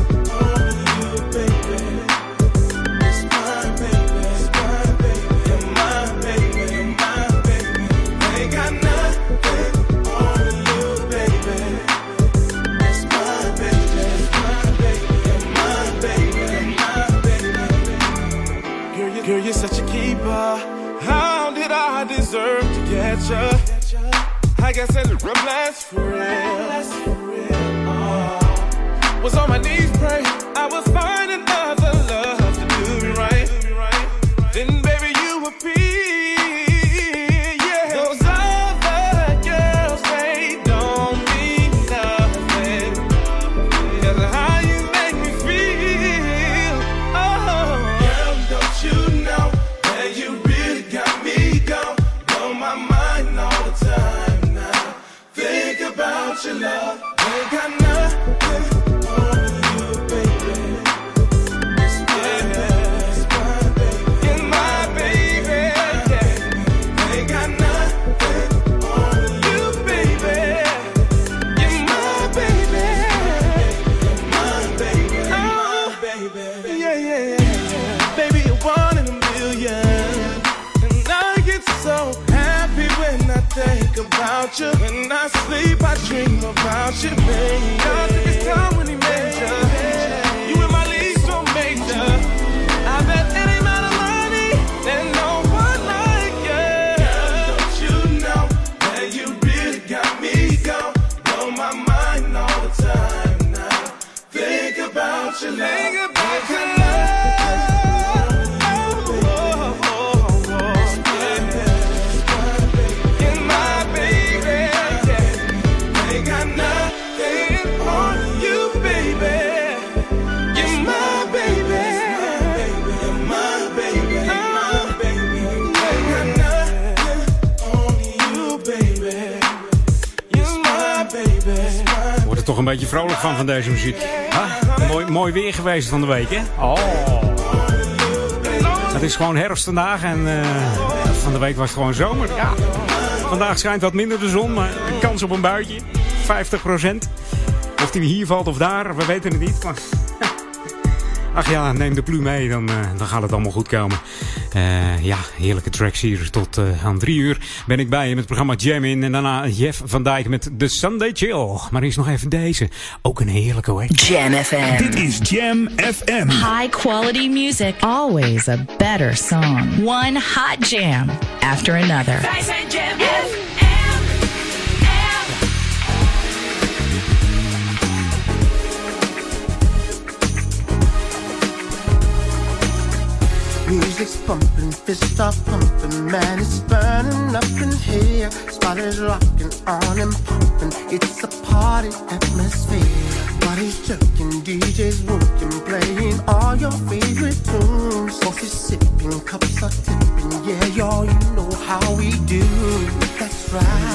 best friend. beetje vrolijk van, van deze muziek. Mooi, mooi weer geweest van de week, hè? Oh. Het is gewoon herfst vandaag en eh, van de week was het gewoon zomer. Ja. Vandaag schijnt wat minder de zon, maar een kans op een buitje. 50%. Of die hier valt of daar, we weten het niet. Maar... *laughs* Ach ja, neem de Plu mee, dan, eh, dan gaat het allemaal goed komen. Eh ja, heerlijke tracks hier. Tot eh, aan drie uur ben ik bij je met het programma Jam In. En daarna Jeff van Dijk met The Sunday Chill. Maar eerst nog even deze. Ook een heerlijke hoor. Jam FM. Dit is Jam FM. High quality music. Always a better song. One hot jam after another. Wij zijn Jam It's pumping, fist start pumping, man, it's burning up in here. Spot is rocking on and pumping, it's a party atmosphere. Body's jerking, DJ's working, playing all your favorite tunes. Coffee sipping, cups are tipping, yeah, y'all, you know how we do. That's right.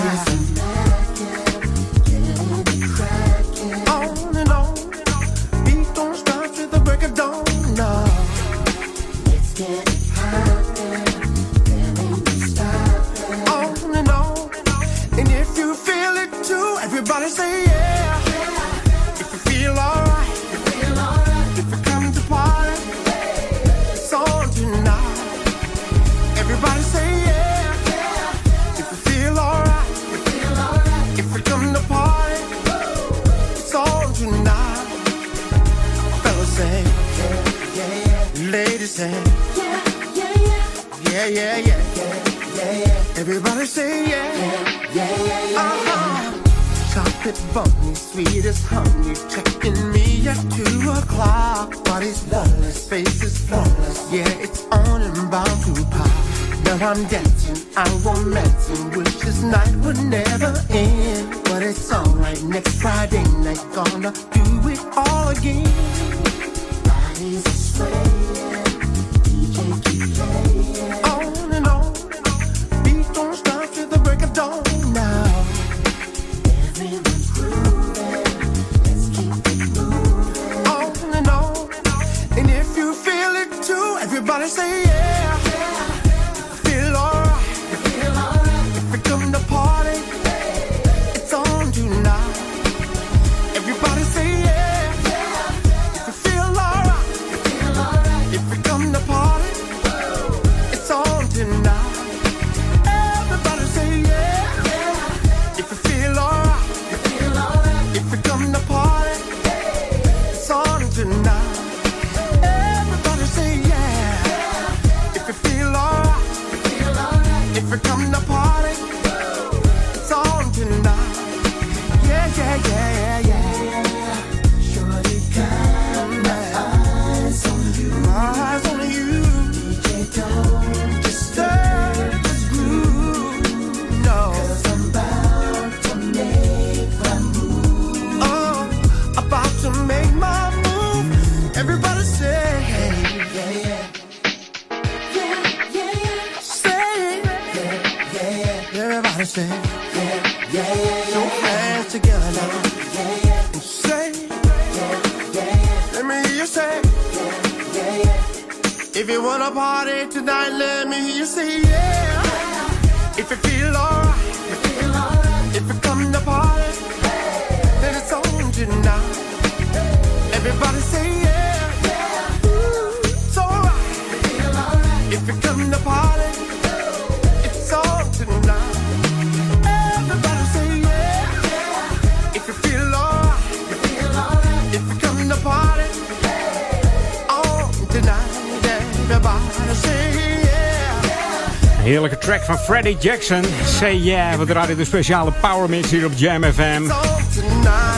Van Freddie Jackson. Say yeah, we draaien de speciale Power Mix hier op Jam FM.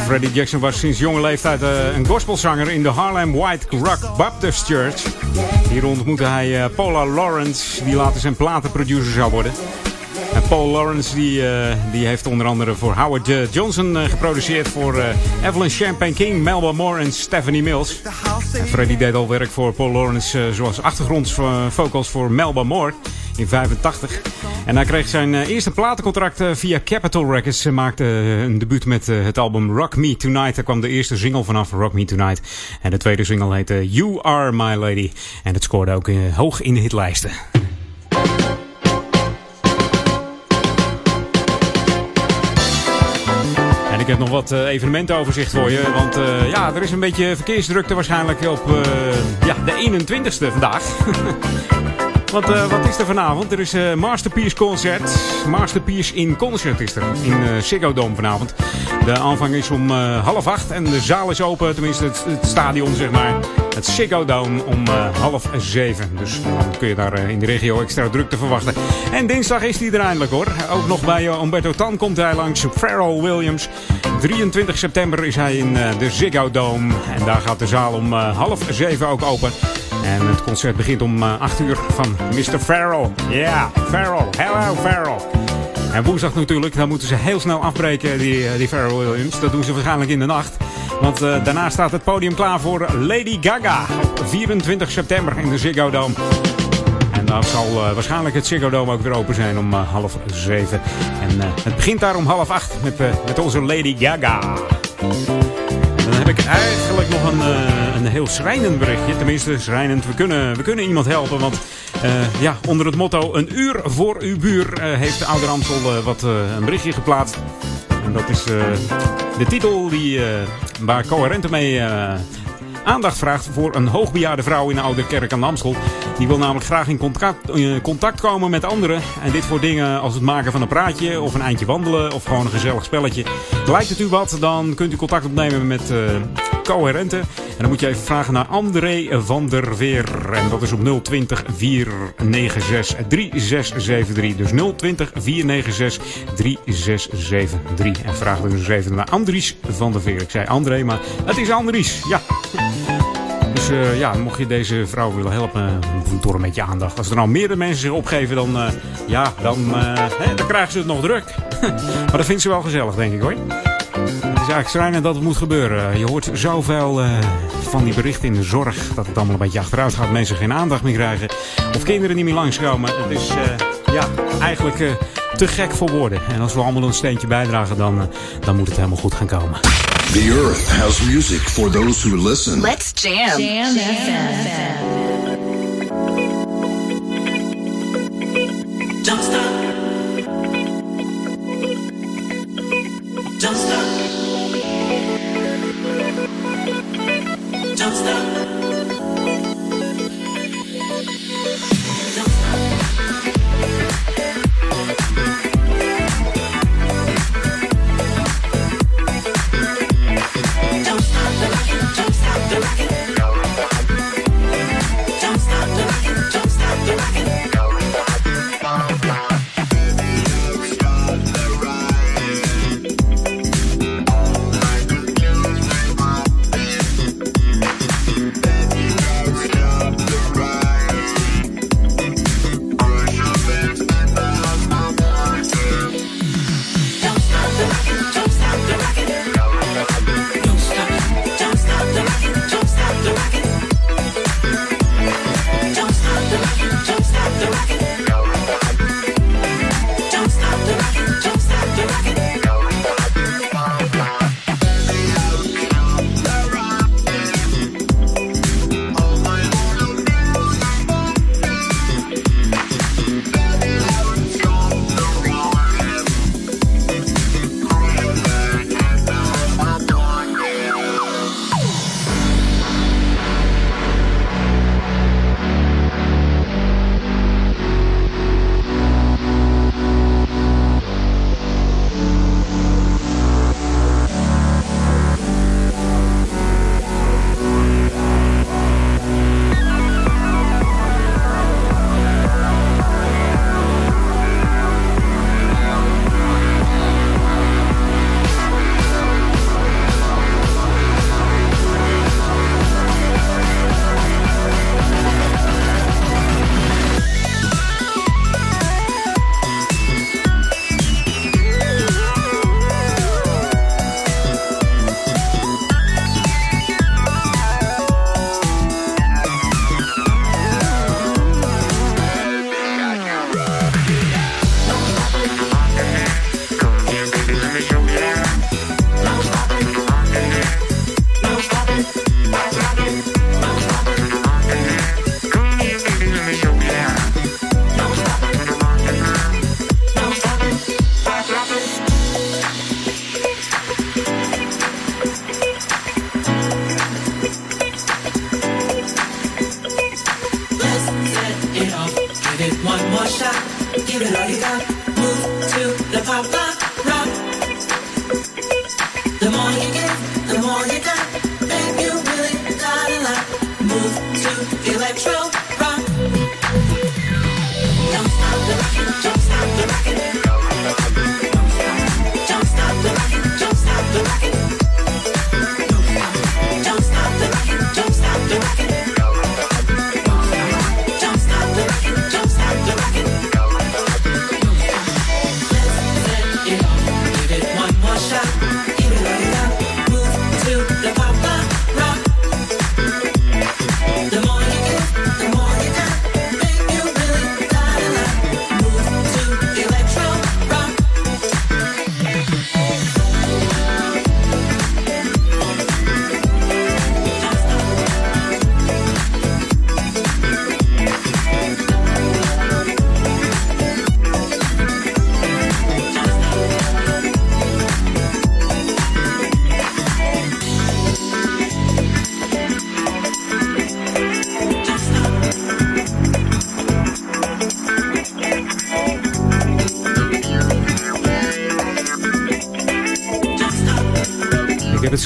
Freddie Jackson was sinds jonge leeftijd eh, een gospelzanger in de Harlem White Rock Baptist Church. Hier ontmoette hij eh, Paula Lawrence, die later zijn platenproducer zou worden. En Paul Lawrence die, eh, die heeft onder andere voor Howard Johnson geproduceerd voor Evelyn Champagne King, Melba Moore en Stephanie Mills. En Freddie deed al werk voor Paul Lawrence zoals achtergrondsvocals voor Melba Moore in 85. En hij kreeg zijn eh, eerste platencontract eh, via Capitol Records. Hij maakte eh, een debuut met het album Rock Me Tonight. Daar kwam de eerste single vanaf, Rock Me Tonight. En de tweede single heette You Are My Lady. En het scoorde ook hoog in de hitlijsten. En ik heb nog wat evenementenoverzicht voor je. Want ja, er is een beetje verkeersdrukte waarschijnlijk op ja, de 21ste vandaag. *laughs* Eh, wat is er vanavond? Er is eh Masterpiece Concert. Masterpiece in Concert is er. In eh Ziggo Dome vanavond. De aanvang is om half acht. En de zaal is open. Tenminste het, het stadion zeg maar. Het Ziggo Dome om eh, half zeven. Dus dan kun je daar eh, in de regio extra drukte verwachten. En dinsdag is hij er eindelijk hoor. Ook nog bij eh, Umberto Tan komt hij langs. Pharrell Williams. 23 september is hij in de Ziggo Dome. En daar gaat de zaal om half zeven ook open. En het concert begint om eh, 8 uur van Mr. Farrell. Ja, Farrell. Hello, Farrell. En woensdag natuurlijk, dan moeten ze heel snel afbreken, die, eh, die Pharrell Williams. Dat doen ze waarschijnlijk in de nacht. Want eh, daarna staat het podium klaar voor Lady Gaga. Op 24 september in de Ziggo Dome. En dan zal eh, waarschijnlijk het Ziggo Dome ook weer open zijn om half zeven. En het begint daar om half acht met, met onze Lady Gaga. Dan heb ik eigenlijk nog een, een heel schrijnend berichtje. Tenminste, schrijnend. We kunnen, we kunnen iemand helpen. Want eh, ja, onder het motto een uur voor uw buur eh, heeft de Oude Ramsel eh, wat, een berichtje geplaatst. En dat is de titel die, waar Coherente mee aandacht vraagt voor een hoogbejaarde vrouw in de Oude Kerk aan de Amstel. Die wil namelijk graag in contact, contact komen met anderen. En dit voor dingen als het maken van een praatje of een eindje wandelen of gewoon een gezellig spelletje. Lijkt het u wat, dan kunt u contact opnemen met Coherente. En dan moet je even vragen naar André van der Veer. En dat is op 020 496 3673. Dus 020 496 3673. En vraag dus even naar Andries van der Veer. Ik zei André, maar het is Andries. Ja. Dus eh, ja, mocht je deze vrouw willen helpen door een beetje aandacht. Als er nou meerdere mensen zich opgeven, dan, eh, ja, dan, hè, dan krijgen ze het nog druk. *laughs* maar dat vindt ze wel gezellig, denk ik hoor. Het is eigenlijk schrijnend dat het moet gebeuren. Je hoort zoveel eh, van die berichten in de zorg dat het allemaal een beetje achteruit gaat. Mensen geen aandacht meer krijgen. Of kinderen niet meer langskomen. Het is eh, ja, eigenlijk eh, te gek voor woorden. En als we allemaal een steentje bijdragen, dan, dan moet het helemaal goed gaan komen. The earth has music for those who listen. Let's jam. Jam Don't stop. Don't stop.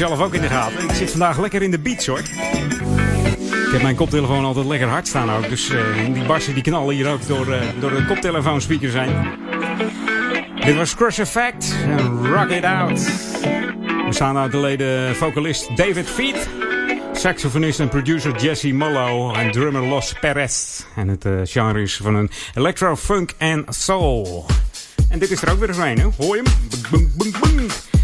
Zelf ook in de gaten. Ik zit vandaag lekker in de beats hoor. Ik heb mijn koptelefoon altijd lekker hard staan ook. Dus eh, die barsen die knallen hier ook door, eh, door de koptelefoonspeakers heen. Dit was Crush Effect en Rock It Out. We staan uit de leden vocalist David Feet. Saxofonist en producer Jesse Mollo en drummer Los Perez. En het eh, genre is van een electro, funk en soul. En dit is er ook weer een, hè? Hoor je hem?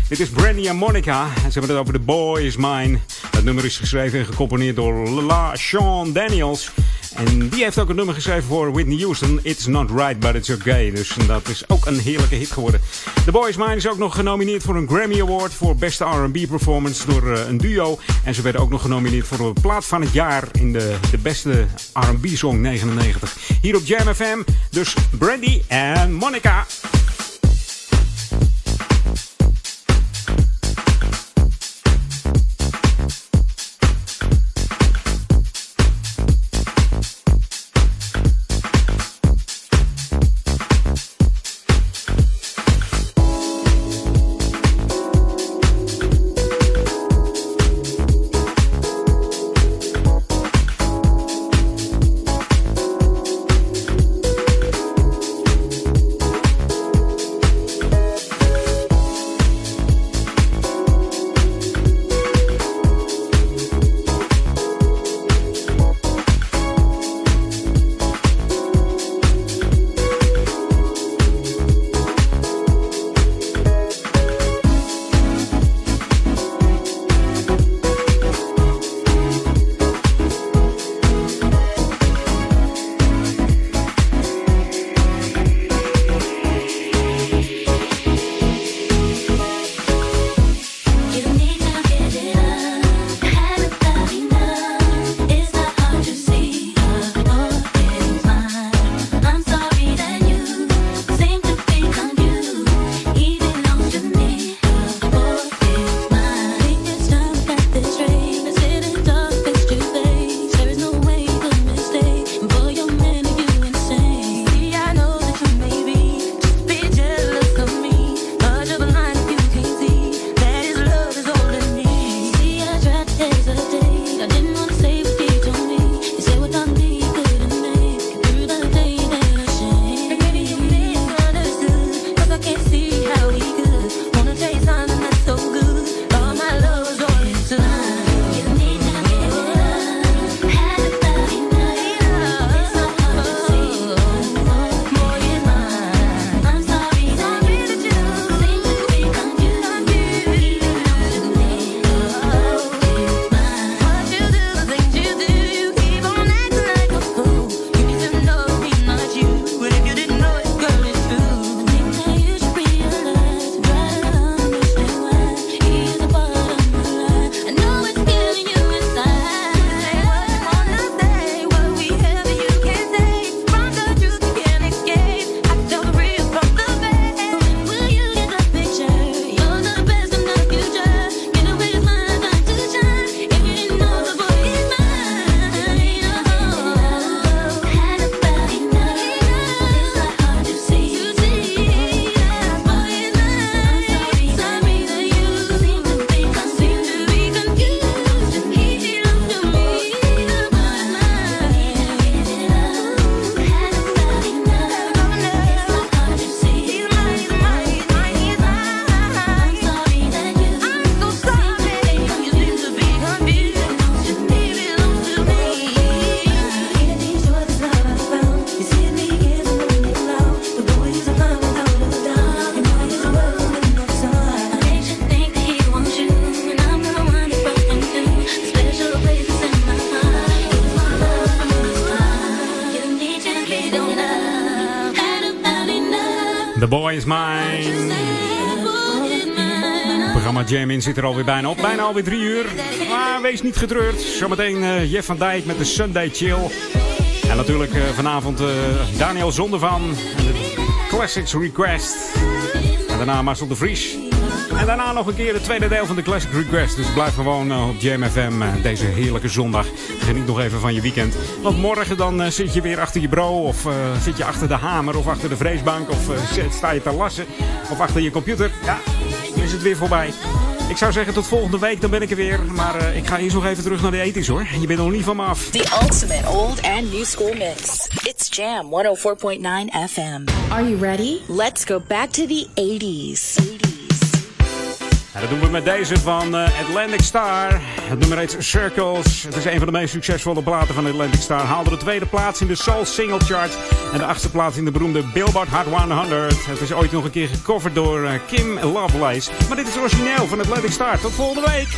Dit is Brandy en Monica. En ze hebben het over The Boy Is Mine. Het nummer is geschreven en gecomponeerd door La Sean Daniels. En die heeft ook een nummer geschreven voor Whitney Houston. It's not right, but it's okay. Dus dat is ook een heerlijke hit geworden. The Boy Is Mine is ook nog genomineerd voor een Grammy Award voor beste R&B performance door eh, een duo. En ze werden ook nog genomineerd voor de plaat van het jaar in de, de beste R&B song 99. Hier op Jam FM. Dus Brandy en Monica. Programma Jam In zit er alweer bijna op. Bijna alweer drie uur. Maar wees niet getreurd. Zometeen eh, Jeff van Dijk met de Sunday Chill. En natuurlijk eh, vanavond eh, Daniel Zondervan. En de Classics Request. En daarna Marcel de Vries. En daarna nog een keer het tweede deel van de Classic Request. Dus blijf gewoon op Jam FM eh, deze heerlijke zondag. Geniet nog even van je weekend. Want morgen dan zit je weer achter je bureau. Of zit je achter de hamer. Of achter de vreesbank. Of sta je te lassen. Of achter je computer. Ja, dan is het weer voorbij. Ik zou zeggen tot volgende week, dan ben ik er weer. Maar eh, ik ga eerst nog even terug naar de ethisch hoor. Je bent nog niet van me af. The ultimate old and new school mix. It's Jam 104.9 FM. Are you ready? Let's go back to the 80s. En dat doen we met deze van eh, Atlantic Star. Het nummer heet Circles. Het is een van de meest succesvolle platen van Atlantic Star. Haalde de tweede plaats in de Soul Single Chart. En de achtste plaats in de beroemde Billboard Hot 100. Het is ooit nog een keer gecoverd door eh, Kim Lovelace. Maar dit is origineel van Atlantic Star. Tot volgende week.